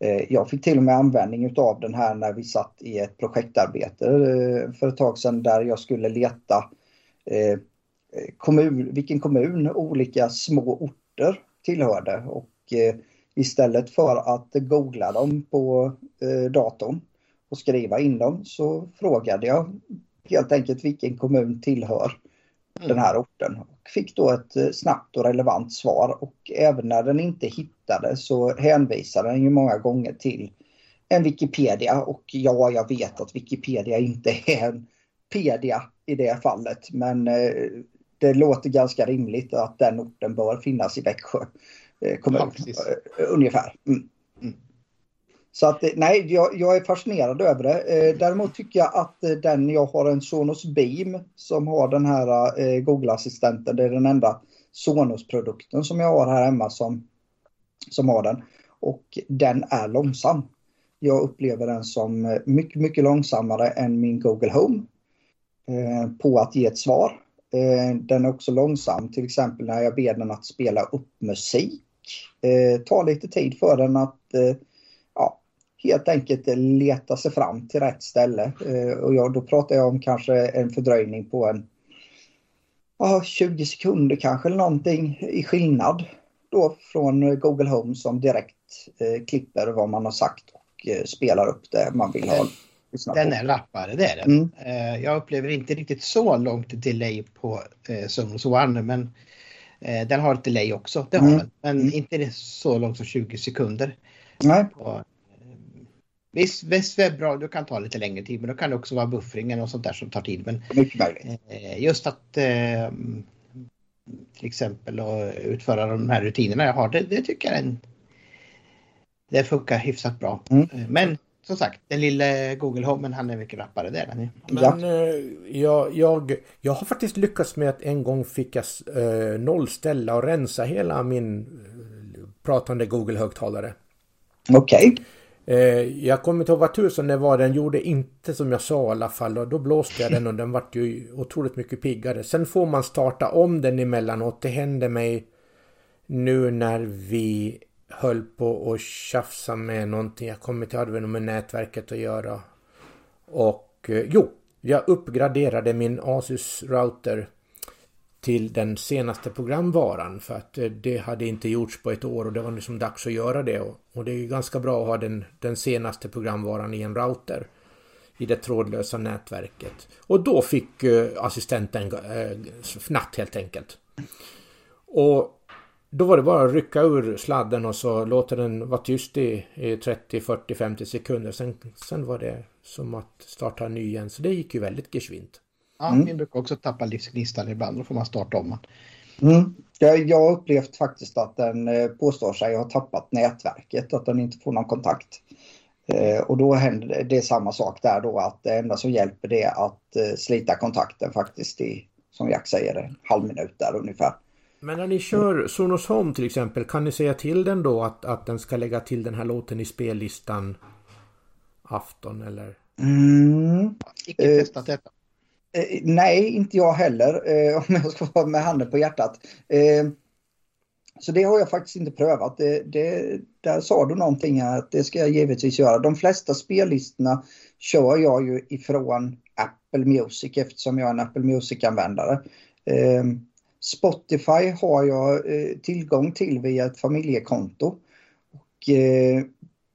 Eh, jag fick till och med användning av den här när vi satt i ett projektarbete eh, för ett tag sedan där jag skulle leta eh, kommun, vilken kommun olika små orter tillhörde. Och istället för att googla dem på datorn och skriva in dem så frågade jag helt enkelt vilken kommun tillhör mm. den här orten. Och fick då ett snabbt och relevant svar och även när den inte hittade så hänvisade den ju många gånger till en Wikipedia och ja, jag vet att Wikipedia inte är en pedia i det fallet men eh, det låter ganska rimligt att den orten bör finnas i Växjö eh, kommun. Ja, eh, ungefär. Mm. Mm. Så att eh, nej, jag, jag, är fascinerad över det. Eh, däremot tycker jag att eh, den, jag har en Sonos Beam som har den här Google-assistenten. Det är den enda Sonos-produkten som jag har här hemma som som har den. Och den är långsam. Jag upplever den som mycket, mycket långsammare än min Google Home på att ge ett svar. Den är också långsam till exempel när jag ber den att spela upp musik. Eh, tar lite tid för den att eh, helt enkelt leta sig fram till rätt ställe. Eh, och jag, då pratar jag om kanske en fördröjning på en ja, 20 sekunder kanske eller någonting i skillnad då från Google Home som direkt eh, klipper vad man har sagt och eh, spelar upp det man vill ha. Den är rappare, det är den. Mm. Eh, jag upplever inte riktigt så långt delay på eh, Sonos One men eh, den har ett delay också, det har mm. den. Men mm. inte så långt som 20 sekunder. Nej. Eh, Visst, visst webbradio kan ta lite längre tid men då kan det också vara buffringen och sånt där som tar tid. Men eh, just att eh, till exempel och utföra de här rutinerna jag har. Det, det tycker jag en, det funkar hyfsat bra. Mm. Men som sagt, den lilla Google Home, han är mycket rappare det är Men ja. Eh, jag, jag, jag har faktiskt lyckats med att en gång fick jag eh, nollställa och rensa hela min pratande Google-högtalare. Okej. Okay. Eh, jag kommer inte ihåg vad tusen det var. Den gjorde inte som jag sa i alla fall. Och då blåste jag den och den vart ju otroligt mycket piggare. Sen får man starta om den emellanåt. Det hände mig nu när vi höll på att tjafsa med någonting. Jag kommer inte ihåg det med nätverket att göra. Och eh, jo, jag uppgraderade min Asus router till den senaste programvaran för att eh, det hade inte gjorts på ett år och det var liksom dags att göra det. Och det är ju ganska bra att ha den, den senaste programvaran i en router i det trådlösa nätverket. Och då fick eh, assistenten eh, fnatt helt enkelt. Och då var det bara att rycka ur sladden och så låta den vara tyst i, i 30, 40, 50 sekunder. Sen, sen var det som att starta en ny igen. Så det gick ju väldigt geschwint. Ja, mm. Min brukar också tappa livsgnistan ibland. Då får man starta om. Mm. Jag, har upplevt faktiskt att den eh, påstår sig ha tappat nätverket, att den inte får någon kontakt. Eh, och då händer det, det är samma sak där då att det enda som hjälper det är att eh, slita kontakten faktiskt i som Jack säger, en halv minut där ungefär. Men när ni kör Sonos Home till exempel, kan ni säga till den då att, att den ska lägga till den här låten i spellistan afton eller? Mm. Icke testat detta. Eh, nej, inte jag heller, eh, om jag ska vara med handen på hjärtat. Eh, så det har jag faktiskt inte prövat. Det, det, där sa du någonting att det ska jag givetvis göra. De flesta spellistorna kör jag ju ifrån Apple Music eftersom jag är en Apple Music-användare. Eh, Spotify har jag eh, tillgång till via ett familjekonto. Och, eh,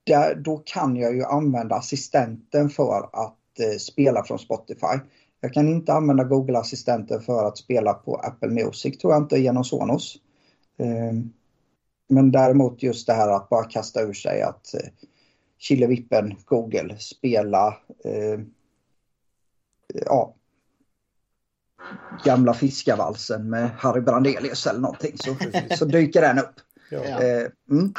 där, då kan jag ju använda assistenten för att eh, spela från Spotify. Jag kan inte använda Google-assistenten för att spela på Apple Music, tror jag inte, genom Sonos. Ehm, men däremot just det här att bara kasta ur sig att eh, Killevippen, Google, spela eh, ja, gamla fiskarvalsen med Harry Brandelius eller någonting så, så dyker den upp. Ja. Eh, mm.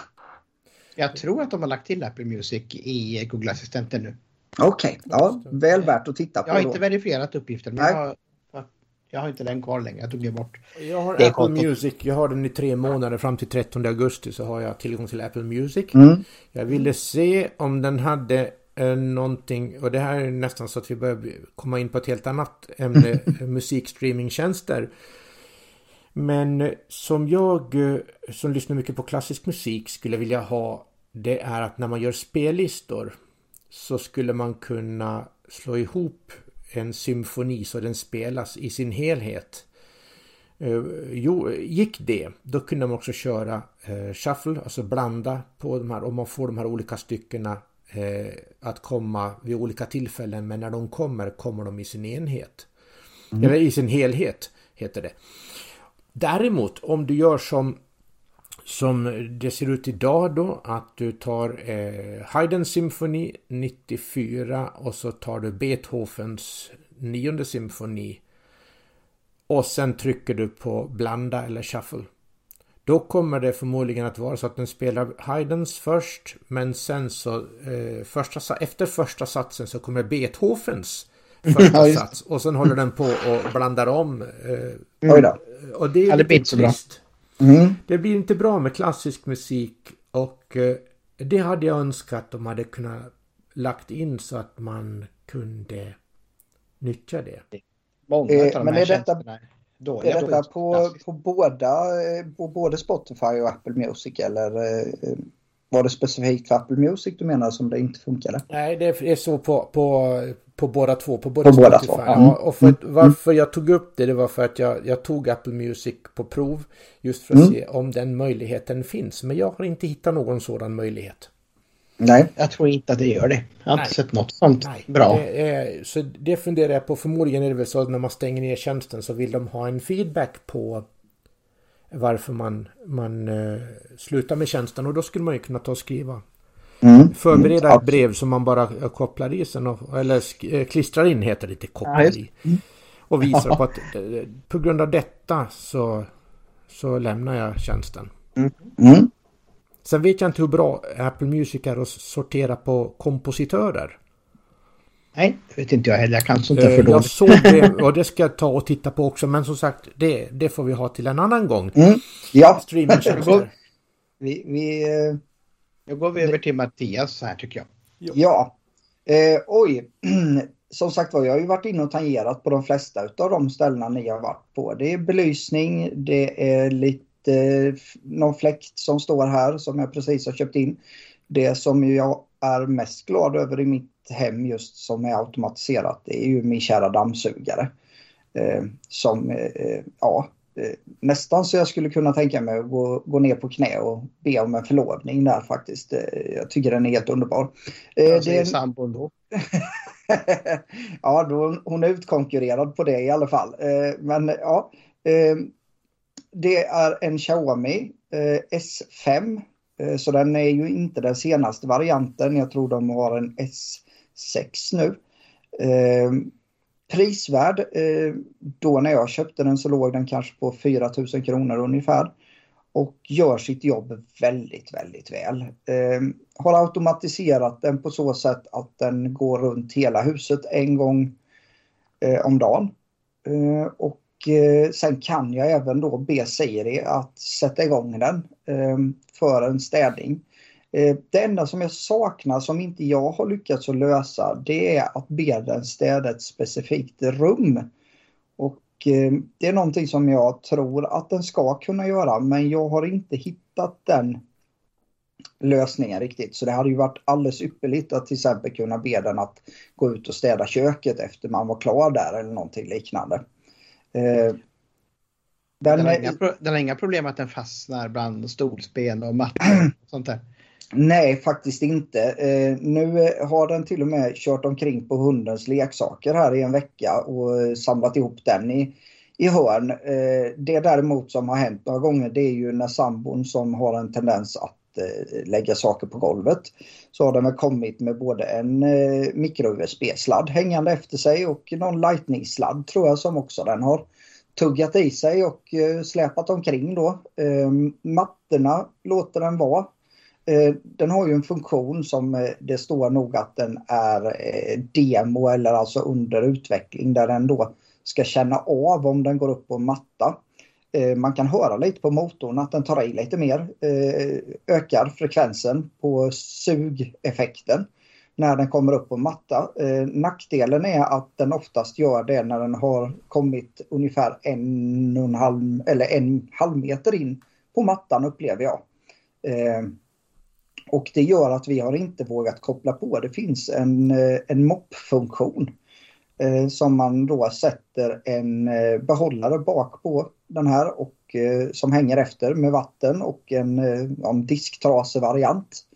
Jag tror att de har lagt till Apple Music i Google-assistenten nu. Okej, okay. ja, väl värt att titta på. Jag har då. inte verifierat uppgiften men jag har, jag har inte den kvar längre. Jag tog det bort. Jag har Det Apple kontot. Music, jag har den i tre månader fram till 13 augusti så har jag tillgång till Apple Music. Mm. Jag ville se om den hade eh, någonting, och det här är nästan så att vi börjar komma in på ett helt annat ämne, eh, musikstreamingtjänster. Men eh, som jag eh, som lyssnar mycket på klassisk musik skulle vilja ha, det är att när man gör spellistor så skulle man kunna slå ihop en symfoni så den spelas i sin helhet. Eh, jo, gick det, då kunde man också köra eh, shuffle, alltså blanda på de här, om man får de här olika styckena eh, att komma vid olika tillfällen, men när de kommer, kommer de i sin enhet. Eller i sin helhet, heter det. Däremot, om du gör som som det ser ut idag då att du tar eh, Haydn symfoni 94 och så tar du Beethovens nionde symfoni och sen trycker du på blanda eller shuffle. Då kommer det förmodligen att vara så att den spelar Haydns först men sen så eh, första, efter första satsen så kommer Beethovens första sats och sen håller den på och blandar om. Eh, då. och det är Ja, det lite blir inte så bra. trist. Mm. Det blir inte bra med klassisk musik och eh, det hade jag önskat de hade kunnat lagt in så att man kunde nyttja det. Många Eh, av de men är detta- är detta på, på, båda, eh, på både Spotify och Apple Music eller eh, var det specifikt för Apple Music du menar som det inte funkade? Nej, det är så på, på, på båda två. På båda På båda två, Ja, ja. och för, att- varför jag tog upp det, det var för att jag, jag tog Apple Music på prov. Just för att Mm. se om den möjligheten finns. Men jag har inte hittat någon sådan möjlighet. Nej. Jag tror inte att det gör det. Jag har Nej. inte sett något sånt Nej, bra. Det är, så det funderar jag på. Förmodligen är det väl så att när man stänger ner tjänsten så vill de ha en feedback på varför man, man eh, slutar med tjänsten. Och då skulle man ju kunna ta och skriva. Mm. Förbereda Mm, ett brev som man bara eh, kopplar i sen. Och, eller eh, klistrar in heter det, inte kopplar Ja, i. Och visar på att eh, på grund av detta så, så lämnar jag tjänsten. Mm. Sen vet jag inte hur bra Apple Music är att sortera på kompositörer. Nej, det vet inte jag heller. Jag kan sånt där Eh, för Jag dåligt. såg det och det ska jag ta och titta på också. Men som sagt, det, det får vi ha till en annan gång. Mm. Ja, Streamingtjänster. vi, vi, eh, Nu går vi över till Mattias här tycker jag. ja. Eh, oj, som sagt var, jag har ju varit inne och tangerat på de flesta av de ställena ni har varit på. Det är belysning, det är lite f- någon fläkt som står här som jag precis har köpt in. Det som jag är mest glad över i mitt hem just som är automatiserat, det är ju min kära dammsugare. Eh, som, eh, ja, eh, nästan så jag skulle kunna tänka mig att gå, gå ner på knä och be om en förlovning där faktiskt. Eh, jag tycker den är helt underbar. Eh, Jag det säger är, sambon då. ja, då, hon är utkonkurrerad på det i alla fall. Eh, men ja, det är en Xiaomi eh, S5. Eh, så den är ju inte den senaste varianten. Jag tror de har en S6 nu. Eh, prisvärd. Eh, då när jag köpte den så låg den kanske på 4 000 kronor ungefär. Och gör sitt jobb väldigt, väldigt väl. Eh, har automatiserat den på så sätt att den går runt hela huset en gång eh, om dagen. Eh, och eh, sen kan jag även då be Siri att sätta igång den eh, för en städning. Eh, det enda som jag saknar som inte jag har lyckats att lösa det är att be den städa ett specifikt rum. Och ehm, det är någonting som jag tror att den ska kunna göra men jag har inte hittat den lösningen riktigt. Så det hade ju varit alldeles ypperligt att till exempel kunna be den att gå ut och städa köket efter man var klar där eller någonting liknande. Eh, den, den, har inga, den, har inga, problem att den fastnar bland stolsben och mattor och sånt där? Nej, faktiskt inte. Eh, nu har den till och med kört omkring på hundens leksaker här i en vecka och samlat ihop den i, i hörn. Eh, det däremot som har hänt några gånger det är ju när sambon som har en tendens att eh, Eh, lägga saker på golvet. Så har den kommit med både en eh, micro-USB-sladd hängande efter sig och någon lightning-sladd tror jag som också den har tuggat i sig och eh, släpat omkring då. Eh, mattorna låter den vara. Eh, den har ju en funktion som eh, det står nog att den är eh, demo eller alltså under utveckling där den då ska känna av om den går upp på en matta. Eh, man kan höra lite på motorn att den tar i lite mer, eh, ökar frekvensen på sugeffekten när den kommer upp på en matta. Eh, nackdelen är att den oftast gör det när den har kommit ungefär en, och en halv, eller en halv meter in på mattan upplever jag. Och det gör att vi har inte vågat koppla på. Det finns en, en moppfunktion som man då sätter en behållare bak på den här och eh, som hänger efter med vatten och en eh, disktrasevariant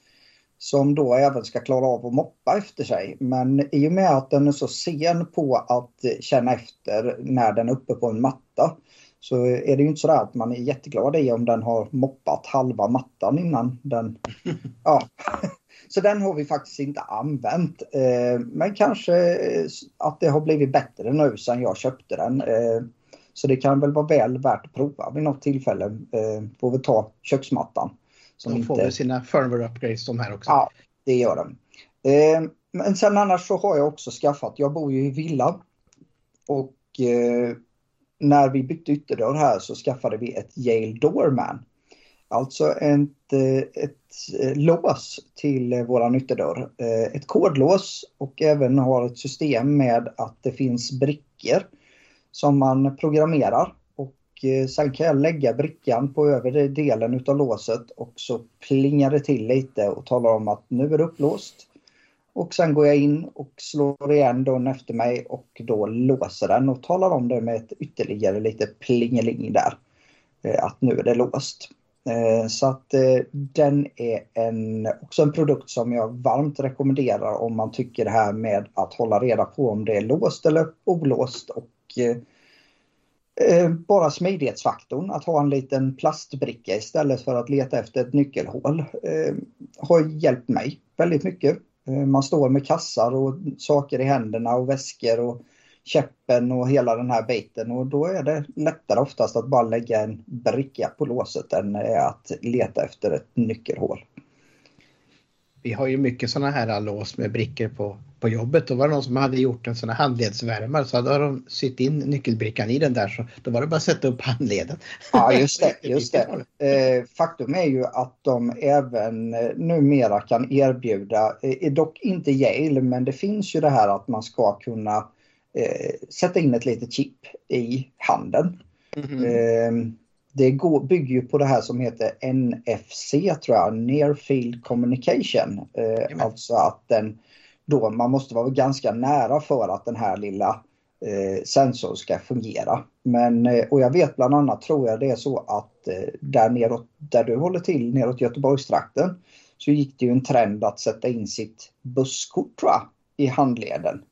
som då även ska klara av att moppa efter sig. Men i och med att den är så sen på att känna efter när den är uppe på en matta så är det ju inte så att man är jätteglad i om den har moppat halva mattan innan den... Ja. Så den har vi faktiskt inte använt. Eh, men kanske att det har blivit bättre nu sedan jag köpte den. Eh, så det kan väl vara väl värt att prova vid något tillfälle. Eh, får vi ta köksmattan. Som de får inte... sina firmware upgrades de här också. Ja, det gör de. Men sen annars så har jag också skaffat, jag bor ju i villa. Och när vi bytte ytterdörr här så skaffade vi ett Yale Doorman. Alltså ett, ett eh, lås till våran ytterdörr. Eh, ett kodlås och även har ett system med att det finns brickor som man programmerar. Och eh, sen kan jag lägga brickan på övre delen utav låset och så plingar det till lite och talar om att nu är det upplåst. Och sen går jag in och slår igen dörren efter mig och då låser den och talar om det med ett ytterligare lite plingeling där. Eh, att nu är det låst. Eh, så att eh, den är en, också en produkt som jag varmt rekommenderar om man tycker det här med att hålla reda på om det är låst eller olåst och Eh, eh, bara smidighetsfaktorn, att ha en liten plastbricka istället för att leta efter ett nyckelhål eh, har hjälpt mig väldigt mycket. Eh, man står med kassar och saker i händerna och väskor och käppen och hela den här biten och då är det lättare oftast att bara lägga en bricka på låset än att leta efter ett nyckelhål. Vi har ju mycket sådana här lås med brickor på, på jobbet. Då var det någon som hade gjort en sån här handledsvärmare så hade de sytt in nyckelbrickan i den där så då var det bara att sätta upp handleden. Ja just det. Just det. Eh, faktum är ju att de även eh, numera kan erbjuda, eh, dock inte Yale, men det finns ju det här att man ska kunna eh, sätta in ett litet chip i handen. Mm -hmm det går, bygger ju på det här som heter NFC tror jag, Near Field Communication. Alltså att den då, man måste vara ganska nära för att den här lilla eh, sensorn ska fungera. Men, eh, och jag vet bland annat tror jag det är så att eh, där, neråt, där du håller till neråt Göteborgstrakten så gick det ju en trend att sätta in sitt busskort tror jag, i handleden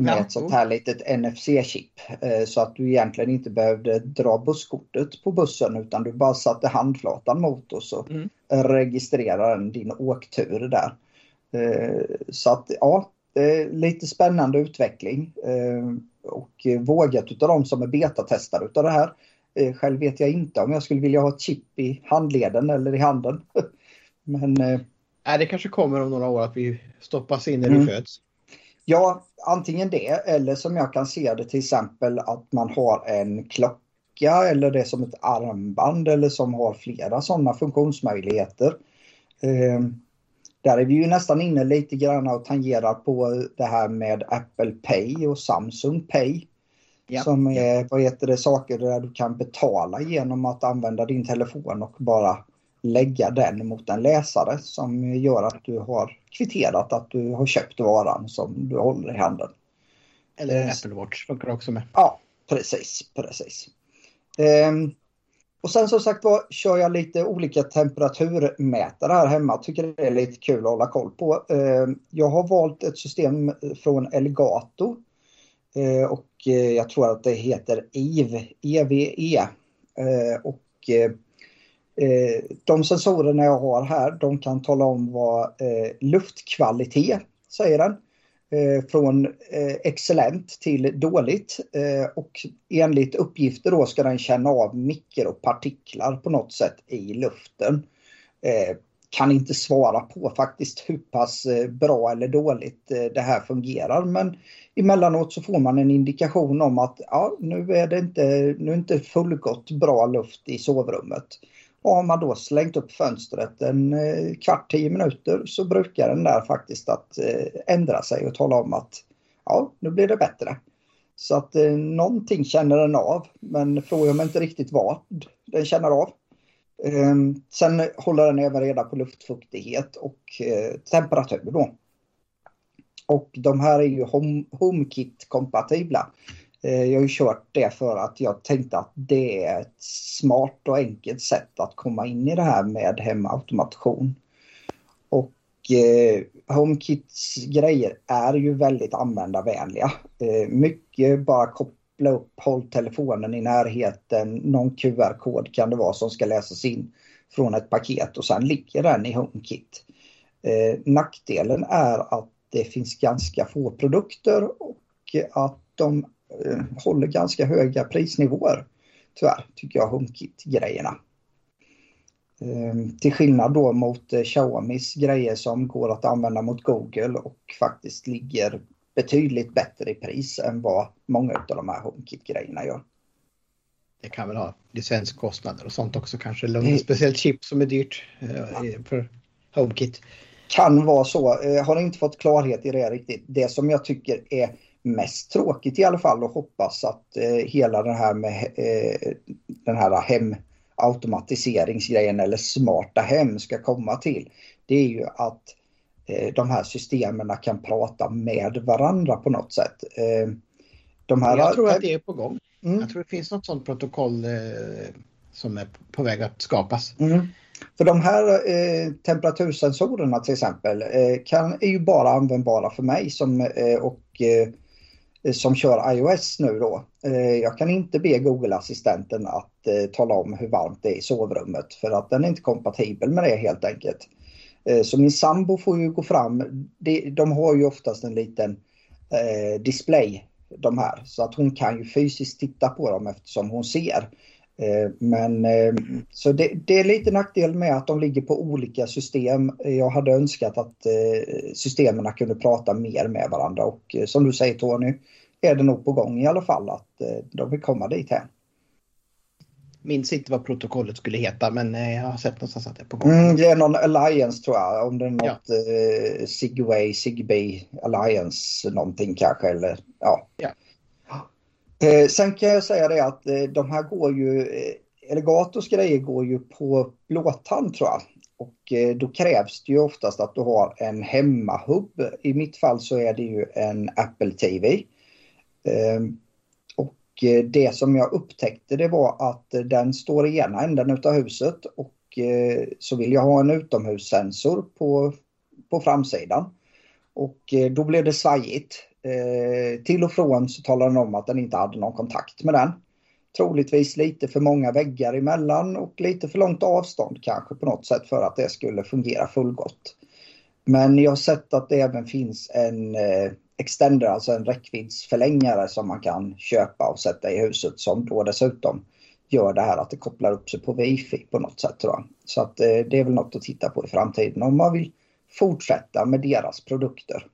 med ja. ett sånt här litet NFC-chip. Eh, så att du egentligen inte behövde dra busskortet på bussen utan du bara satte handflatan mot och så mm. registrerar den din åktur där. Eh, så att ja, lite spännande utveckling. Eh, och vågat utav de som är betatestare utav det här. Själv vet jag inte om jag skulle vilja ha ett chip i handleden eller i handen. Men... Nej, det kanske kommer om några år att vi stoppas in när mm. vi föds. Ja, antingen det eller som jag kan se det till exempel att man har en klocka eller det som ett armband eller som har flera sådana funktionsmöjligheter. Där är vi ju nästan inne lite grann och tangerar på det här med Apple Pay och Samsung Pay. Ja. Som är vad heter det, saker där du kan betala genom att använda din telefon och bara lägga den mot en läsare som gör att du har kvitterat att du har köpt varan som du håller i handen. Eller eh, Apple Watch funkar också med. Ja, precis, precis. Um, och sen som sagt var kör jag lite olika temperaturmätare här hemma. Tycker det är lite kul att hålla koll på. Eh, jag har valt ett system från Elgato. Eh, och eh, jag tror att det heter EVE. EVE. Och de sensorerna jag har här de kan tala om vad luftkvalitet säger den. Eh, från eh, excellent till dåligt eh, och enligt uppgifter då ska den känna av mikropartiklar på något sätt i luften. Eh, kan inte svara på faktiskt hur pass bra eller dåligt det här fungerar men emellanåt så får man en indikation om att ja, nu är det inte, nu är inte fullgott bra luft i sovrummet. Och har man då slängt upp fönstret en eh, kvart, tio minuter så brukar den där faktiskt att eh, ändra sig och tala om att ja, nu blir det bättre. Så att eh, någonting känner den av, men frågar mig inte riktigt vad den känner av. Eh, sen håller den även reda på luftfuktighet och eh, temperatur då. Och de här är ju HomeKit-kompatibla. Eh, jag har ju kört det för att jag tänkte att det är ett smart och enkelt sätt att komma in i det här med hemautomation. Och eh, HomeKits grejer är ju väldigt användarvänliga. Eh, mycket bara koppla upp, håll telefonen i närheten, någon QR-kod kan det vara som ska läsas in från ett paket och sen ligger den i HomeKit. Eh, nackdelen är att det finns ganska få produkter och att de håller ganska höga prisnivåer. Tyvärr, tycker jag, HomeKit-grejerna. Ehm, till skillnad då mot eh, Xiaomis grejer som går att använda mot Google och faktiskt ligger betydligt bättre i pris än vad många av de här HomeKit-grejerna gör. Det kan väl ha licenskostnader och sånt också kanske. Mm. speciellt chip som är dyrt eh, för HomeKit. Kan vara så. Jag har inte fått klarhet i det riktigt. Det som jag tycker är mest tråkigt i alla fall och hoppas att eh, hela den här med eh, den här hemautomatiseringsgrejen eller smarta hem ska komma till. Det är ju att eh, de här systemen kan prata med varandra på något sätt. Eh, de här, Jag tror att det är på gång. Mm. Jag tror det finns något sådant protokoll eh, som är på väg att skapas. Mm. För de här eh, temperatursensorerna till exempel eh, kan, är ju bara användbara för mig som, eh, och eh, Eh, som kör iOS nu då. Eh, jag kan inte be Google-assistenten att eh, tala om hur varmt det är i sovrummet för att den är inte kompatibel med det helt enkelt. Så min sambo får ju gå fram. De har ju oftast en liten display de här så att hon kan ju fysiskt titta på dem eftersom hon ser. Men så det, det, är lite nackdel med att de ligger på olika system. Jag hade önskat att systemen kunde prata mer med varandra och som du säger Tony, är det nog på gång i alla fall att eh, de vill komma dit här. Minns inte vad protokollet skulle heta men eh, jag har sett någonstans att det är på gång. Mm, det är någon Alliance tror jag. Om det är något ja. eh, Sigway, Zigbee Alliance någonting kanske. Eller, ja. ja. Eh, sen kan jag säga det att eh, de här går ju, eh, Elegatos grejer går ju på blåtand tror jag. Och eh, då krävs det ju oftast att du har en hemmahubb. I mitt fall så är det ju en Apple TV. Ehm, och eh, det som jag upptäckte det var att eh, den står i ena änden av huset och eh, så vill jag ha en utomhussensor på, på framsidan. Och då blev det svajigt. Eh, till och från så talade den om att den inte hade någon kontakt med den. Troligtvis lite för många väggar emellan och lite för långt avstånd kanske på något sätt för att det skulle fungera fullgott. Men jag har sett att det även finns en eh, extender, alltså en räckviddsförlängare som man kan köpa och sätta i huset som då dessutom gör det här att det kopplar upp sig på wifi på något sätt tror jag. Så att eh, det är väl något att titta på i framtiden om man vill fortsätta med deras produkter.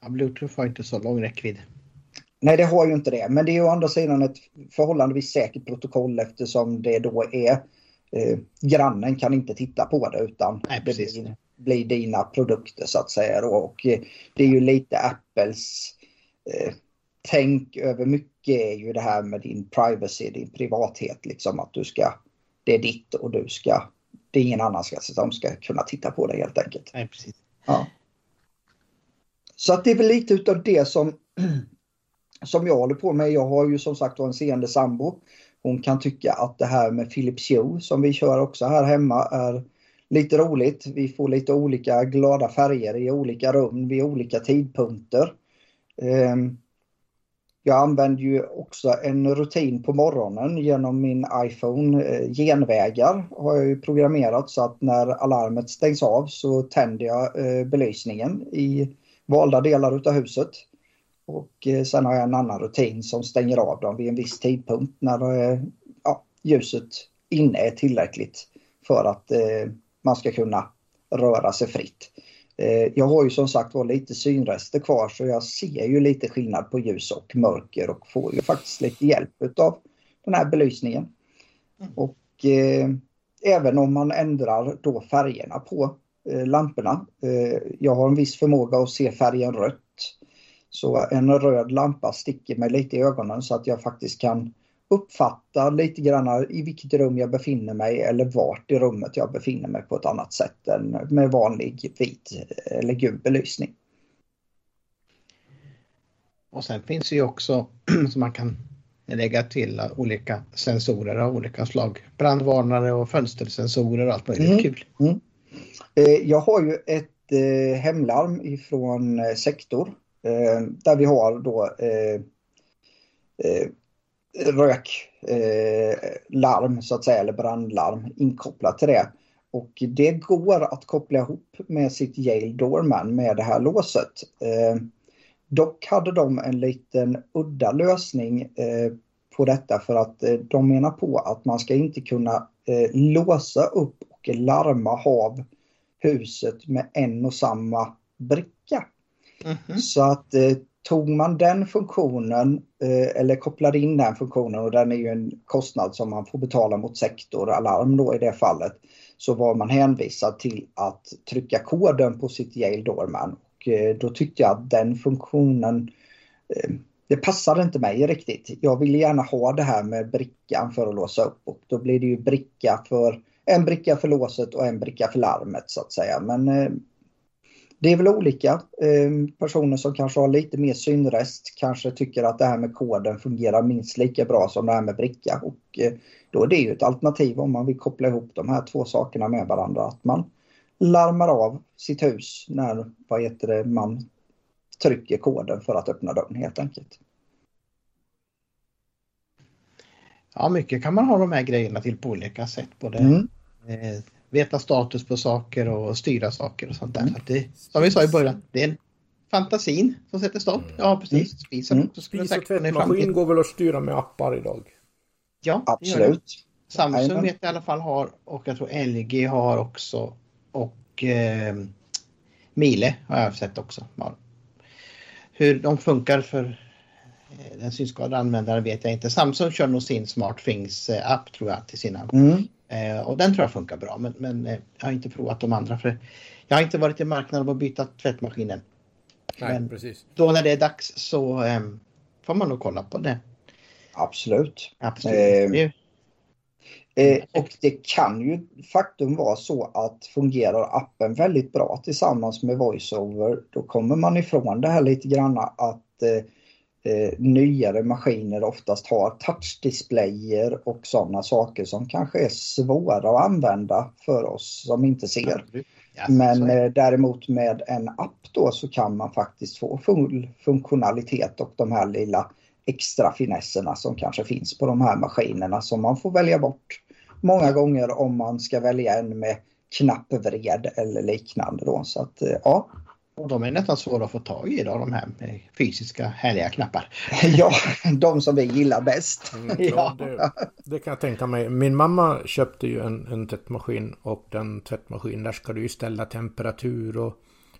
Ja, Bluetooth har inte så lång räckvidd. Nej, det har ju inte det. Men det är ju å andra sidan ett förhållandevis säkert protokoll eftersom det då är eh, grannen kan inte titta på det utan Nej, det blir, blir, dina produkter så att säga. Då. Och eh, det är ju lite Apples eh, tänk över mycket är ju det här med din privacy, din privathet. Liksom att du ska, det är ditt och du ska, det är ingen annan ska, som ska kunna titta på det helt enkelt. Nej, precis. Ja. Så att det är väl lite utav det som, som jag håller på med. Jag har ju som sagt en seende sambo. Hon kan tycka att det här med Philips Hue som vi kör också här hemma är lite roligt. Vi får lite olika glada färger i olika rum vid olika tidpunkter. Ehm, jag använder ju också en rutin på morgonen genom min iPhone. Eh, genvägar har jag ju programmerat så att när alarmet stängs av så tänder jag eh, belysningen i valda delar utav huset. Och eh, sen har jag en annan rutin som stänger av dem vid en viss tidpunkt när ja, ljuset inne är tillräckligt för att man ska kunna röra sig fritt. Eh, jag har ju som sagt var lite synrester kvar så jag ser ju lite skillnad på ljus och mörker och får ju faktiskt lite hjälp av den här belysningen. Mm. Och eh, även om man ändrar då färgerna på eh, lamporna. Eh, jag har en viss förmåga att se färgen rött. Så en röd lampa sticker mig lite i ögonen så att jag faktiskt kan uppfatta lite grann i vilket rum jag befinner mig eller vart i rummet jag befinner mig på ett annat sätt än med vanlig vit eller gul belysning. Och sen finns det ju också som man kan lägga till olika sensorer av olika slag. Brandvarnare och fönstersensorer och allt möjligt mm. kul. Mm. Eh, jag har ju ett eh, hemlarm ifrån eh, Sektor där vi har då röklarm så att säga, eller brandlarm inkopplat till det. Och det går att koppla ihop med sitt Yale Doorman med det här låset. Eh, dock hade de en liten udda lösning eh, på detta för att eh, de menar på att man ska inte kunna låsa upp och larma av huset med en och samma bricka. Mm -hmm. Så att eh, tog man den funktionen eh, eller kopplade in den funktionen och den är ju en kostnad som man får betala mot sektoralarm då i det fallet så var man hänvisad till att trycka koden på sitt Yale Doorman. Och eh, då tyckte jag att den funktionen det passade inte mig riktigt. Jag ville gärna ha det här med brickan för att låsa upp och då blir det ju bricka för en bricka för låset och en bricka för larmet så att säga. Men det är väl olika. Ehm, personer som kanske har lite mer synrest kanske tycker att det här med koden fungerar minst lika bra som det här med bricka. Och eh, då är det ju ett alternativ om man vill koppla ihop de här två sakerna med varandra. Att man larmar av sitt hus när vad heter det, man trycker koden för att öppna dörren helt enkelt. Ja, mycket kan man ha de här grejerna till på olika sätt. Både mm. Eh, veta status på saker och styra saker och sånt där. Mm. Så det, som vi sa i början, det är fantasin som sätter stopp. Mm. Ja, precis. Mm. Spisen mm. Spis och tvättmaskin går väl att styra med appar idag? Ja, absolut. Samsung vet jag i alla fall har och jag tror LG har också och eh, Miele har jag sett också. Hur de funkar för eh, den synskadade användaren vet jag inte. Samsung kör nog sin SmartThings eh, app tror jag till sina mm. Eh, och den tror jag funkar bra men, men eh, jag har inte provat de andra för jag har inte varit i marknaden och byta tvättmaskinen. Nej, men precis. Då när det är dags så eh, får man nog kolla på det. Absolut. Absolut. Eh, eh, och det kan ju faktum vara så att fungerar appen väldigt bra tillsammans med VoiceOver då kommer man ifrån det här lite grann att eh, eh, nyare maskiner oftast har touchdisplayer och sådana saker som kanske är svåra att använda för oss som inte ser. Men eh, däremot med en app då så kan man faktiskt få full funktionalitet och de här lilla extra finesserna som kanske finns på de här maskinerna som man får välja bort många gånger om man ska välja en med knappvred eller liknande. Då. Så att, eh, ja, och de är nästan svåra att få tag i idag de här med fysiska härliga knappar. ja, de som vi gillar bäst. Mm, ja, det, det, kan jag tänka mig. Min mamma köpte ju en, en tvättmaskin och den tvättmaskinen där ska du ju ställa temperatur och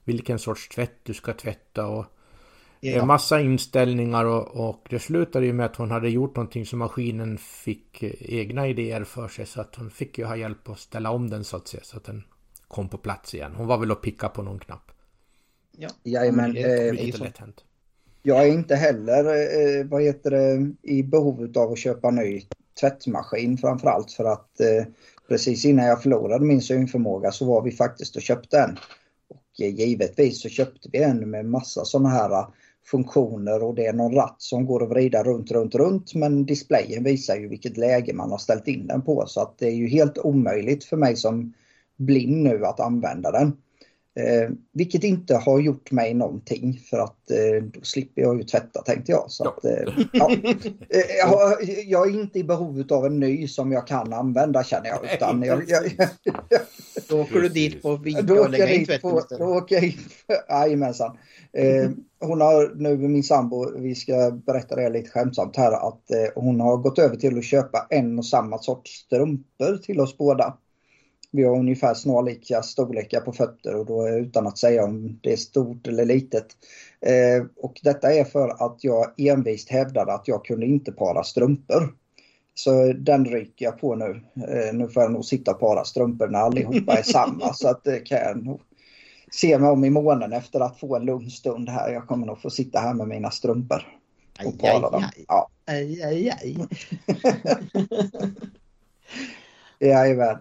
vilken sorts tvätt du ska tvätta och Ja. Massa inställningar och, och det slutade ju med att hon hade gjort någonting så maskinen fick egna idéer för sig så att hon fick ju ha hjälp att ställa om den så att säga så att den kom på plats igen. Hon var väl och picka på någon knapp. Ja, Jajamän. Det är eh, lite lätt hänt. Jag är inte heller, eh, vad heter det, i behov av att köpa ny tvättmaskin framförallt för att eh, precis innan jag förlorade min synförmåga så var vi faktiskt och köpte en. Och eh, givetvis så köpte vi en med massa sådana här funktioner och det är någon ratt som går att vrida runt, runt, runt men displayen visar ju vilket läge man har ställt in den på så att det är ju helt omöjligt för mig som blind nu att använda den. Eh, vilket inte har gjort mig någonting för att eh, då slipper jag ju tvätta tänkte jag. Så att, eh, ja. Eh, jag, jag, är inte i behov av en ny som jag kan använda känner jag. Utan jag, jag, då åker du dit på video och lägger in tvätten Då åker jag in, jajamensan. Eh, hon har nu, min sambo, vi ska berätta det lite skämtsamt här, att eh, hon har gått över till att köpa en och samma sorts strumpor till oss båda. Vi har ungefär snarlika storlekar på fötter och då utan att säga om det är stort eller litet. Eh, och detta är för att jag envist hävdade att jag kunde inte para strumpor. Så den ryker jag på nu. Eh, nu får jag nog sitta och para strumpor när allihopa är samma så att det kan jag nog se mig om i månen efter att få en lugn stund här. Jag kommer nog få sitta här med mina strumpor. Och para dem. Ja. Aj, aj, aj. Jajamän.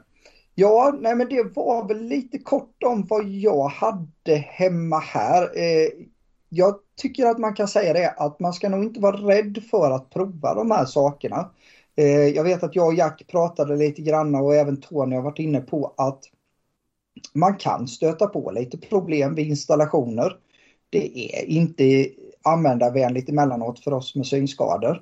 Ja, nej men det var väl lite kort om vad jag hade hemma här. Eh, jag tycker att man kan säga det att man ska nog inte vara rädd för att prova de här sakerna. Eh, jag vet att jag och Jack pratade lite grann och även Tony har varit inne på att man kan stöta på lite problem vid installationer. Det är inte användarvänligt emellanåt för oss med synskador.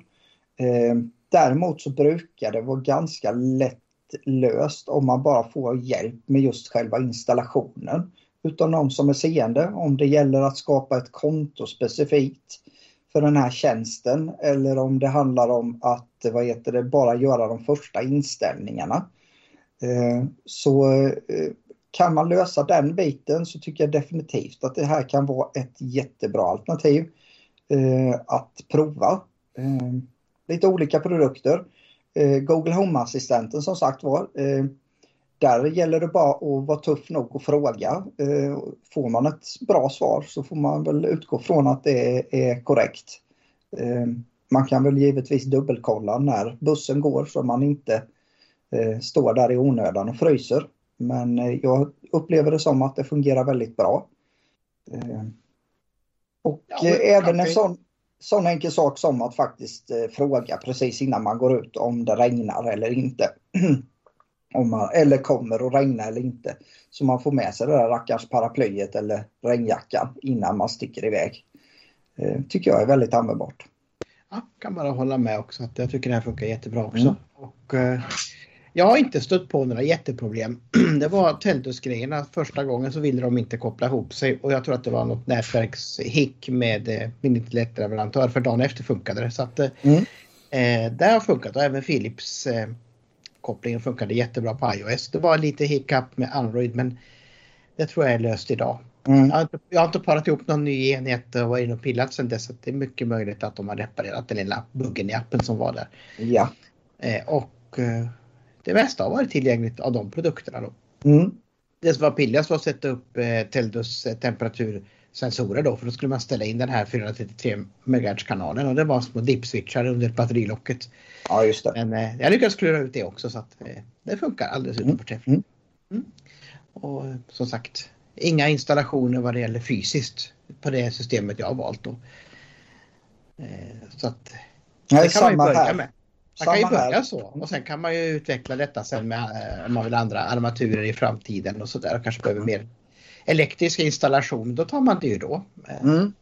Eh, däremot så brukar det vara ganska lätt löst om man bara får hjälp med just själva installationen Utan någon som är seende. Om det gäller att skapa ett konto specifikt för den här tjänsten eller om det handlar om att vad heter det, bara göra de första inställningarna. Eh, så eh, kan man lösa den biten så tycker jag definitivt att det här kan vara ett jättebra alternativ eh, att prova. Lite olika produkter. Eh, Google Home-assistenten som sagt var. Eh, där gäller det bara att vara tuff nog och fråga. Eh, får man ett bra svar så får man väl utgå från att det är korrekt. Man kan väl givetvis dubbelkolla när bussen går så man inte står där i onödan och fryser. Men jag upplever det som att det fungerar väldigt bra. Och ja, även en sån sån enkel sak som att faktiskt eh, fråga precis innan man går ut om det regnar eller inte. om man, eller kommer att regna eller inte. Så man får med sig det där rackars paraplyet eller regnjackan innan man sticker iväg. Eh, tycker jag är väldigt användbart. Ja, kan bara hålla med också att jag tycker det här funkar jättebra också. Mm. Och, eh, jag har inte stött på några jätteproblem. Det var Teldus-grejerna. Första gången så ville de inte koppla ihop sig och jag tror att det var något nätverkshick med eh, min internetleverantör för dagen efter funkade det. Så att, eh, mm. eh, det har funkat och även Philips eh, kopplingen funkade jättebra på iOS. Det var lite hiccup med Android men det tror jag är löst idag. Mm. Jag, har inte, jag, har inte, parat ihop någon ny enhet och varit inne och pillat sedan dess. Så det är mycket möjligt att de har reparerat den lilla buggen i appen som var där. Ja. Eh, och eh, det mesta har varit tillgängligt av de produkterna. Då. Mm. Det som var pilligast var att sätta upp eh, Teldus eh, temperatursensorer då för då skulle man ställa in den här 433 MHz-kanalen och det var små dip-switchar under batterilocket. Ja just det. Men eh, jag lyckades klura ut det också så att eh, det funkar alldeles mm. utmärkt. Mm. Mm. Och eh, som sagt inga installationer vad det gäller fysiskt på det systemet jag har valt då. Eh, så att det kan man ju börja här. med. Man kan ju börja så och sen kan man ju utveckla detta sen med eh, om man vill andra armaturer i framtiden och sådär och kanske behöver mer elektrisk installation. Då tar man det ju då. Eh, mm.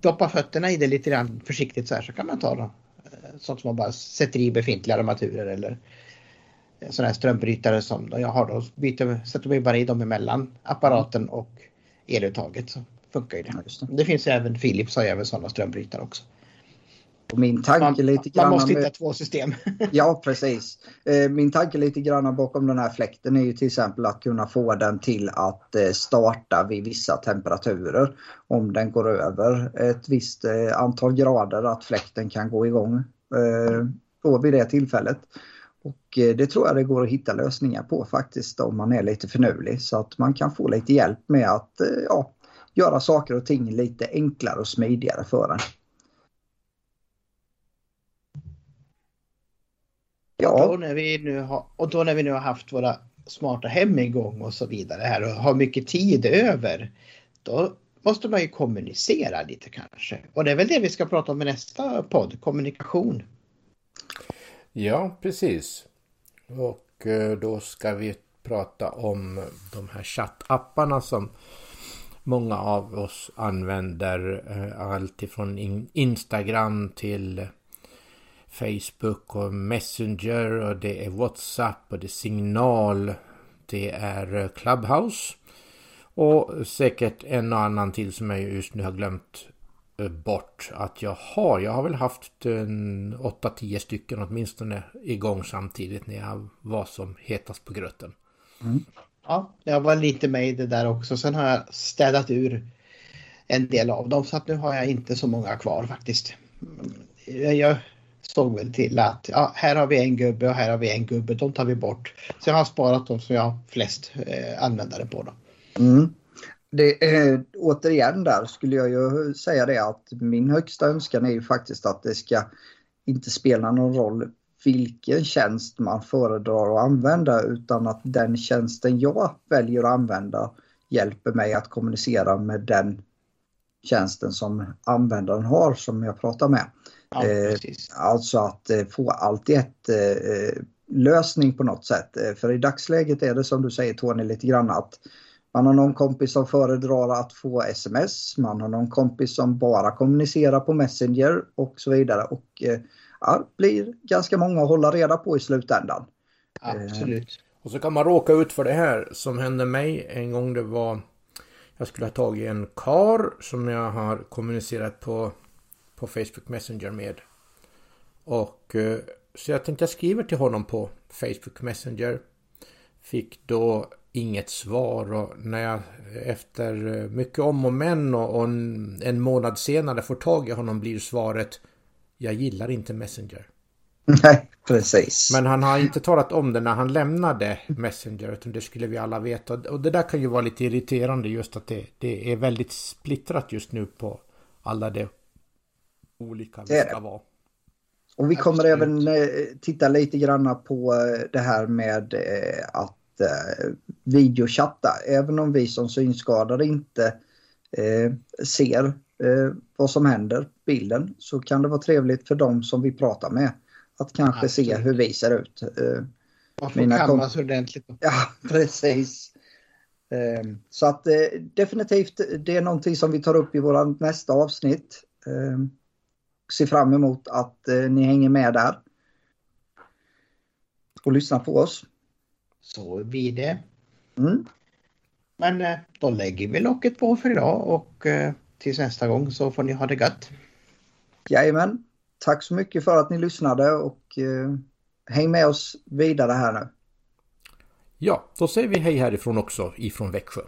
Doppa fötterna i det lite grann försiktigt så här så kan man ta dem. Eh, sånt som man bara sätter i befintliga armaturer eller sådana här strömbrytare som jag har då. Byter, sätter man bara i dem emellan apparaten och eluttaget så funkar ju det. Ja, det. det. finns även Philips har även sådana strömbrytare också. Och min tanke man, lite grann... Man måste hitta två system. ja, precis. Eh, min tanke lite grann bakom den här fläkten är ju till exempel att kunna få den till att eh, starta vid vissa temperaturer. Om den går över ett visst eh, antal grader att fläkten kan gå igång då vid det tillfället. Och det tror jag det går att hitta lösningar på faktiskt om man är lite finurlig så att man kan få lite hjälp med att ja, göra saker och ting lite enklare och smidigare för en. Ja. Och då när vi nu har, och då när vi nu har haft våra smarta hem igång och så vidare här och har mycket tid över. Då måste man ju kommunicera lite kanske. Och det är väl det vi ska prata om i nästa podd, kommunikation. Ja, precis. Och eh, då ska vi prata om de här chattapparna som många av oss använder. Eh, allt ifrån Instagram till Facebook och Messenger och det är WhatsApp och det är Signal. Det är eh, Clubhouse. Och säkert en och annan till som jag just nu har glömt eh, bort att jag har. Jag har väl haft en 8-10 stycken åtminstone igång samtidigt när jag var som hetast på gröten. Mm. Ja, jag var lite med i det där också. Sen har jag städat ur en del av dem så att nu har jag inte så många kvar faktiskt. Jag såg väl till att ja, här har vi en gubbe och här har vi en gubbe. De tar vi bort. Så jag har sparat de som jag har flest eh, användare på. Då. Mm. Det, eh, återigen där skulle jag ju säga det att min högsta önskan är ju faktiskt att det ska inte spela någon roll vilken tjänst man föredrar att använda utan att den tjänsten jag väljer att använda hjälper mig att kommunicera med den tjänsten som användaren har som jag pratar med. Ja, eh, alltså att eh, få allt i ett eh, lösning på något sätt. För i dagsläget är det som du säger Tony lite grann att man har någon kompis som föredrar att få sms, man har någon kompis som bara kommunicerar på Messenger och så vidare. Och ja, blir ganska många att hålla reda på i slutändan. Absolut. Och så kan man råka ut för det här som hände mig en gång det var jag skulle ha tagit en kar som jag har kommunicerat på på Facebook Messenger med. Och eh, så jag tänkte jag skriver till honom på Facebook Messenger. Fick då inget svar och när jag efter eh, mycket om och men och, en, en månad senare får tag i honom blir svaret Jag gillar inte Messenger. Nej, precis. Men han har inte talat om det när han lämnade Messenger utan det skulle vi alla veta. Och det där kan ju vara lite irriterande just att det, det är väldigt splittrat just nu på alla de olika vi ska vara. Och vi kommer Absolut. även eh, titta lite grann på eh, det här med eh, att videochatta. Även om vi som synskadade inte ser vad som händer, bilden, så kan det vara trevligt för dem som vi pratar med att kanske Absolut. se hur vi ser ut. Man får kammas ordentligt. Ja, precis. Så att definitivt, det är någonting som vi tar upp i våra nästa avsnitt ser fram emot att eh, ni hänger med där. Och lyssnar på oss. Så blir det. Mm. Men eh, då lägger vi locket på för idag och eh, tills nästa gång så får ni ha det gött. Jajamän. Tack så mycket för att ni lyssnade och eh, häng med oss vidare här nu. Ja, då säger vi hej härifrån också ifrån Växjö.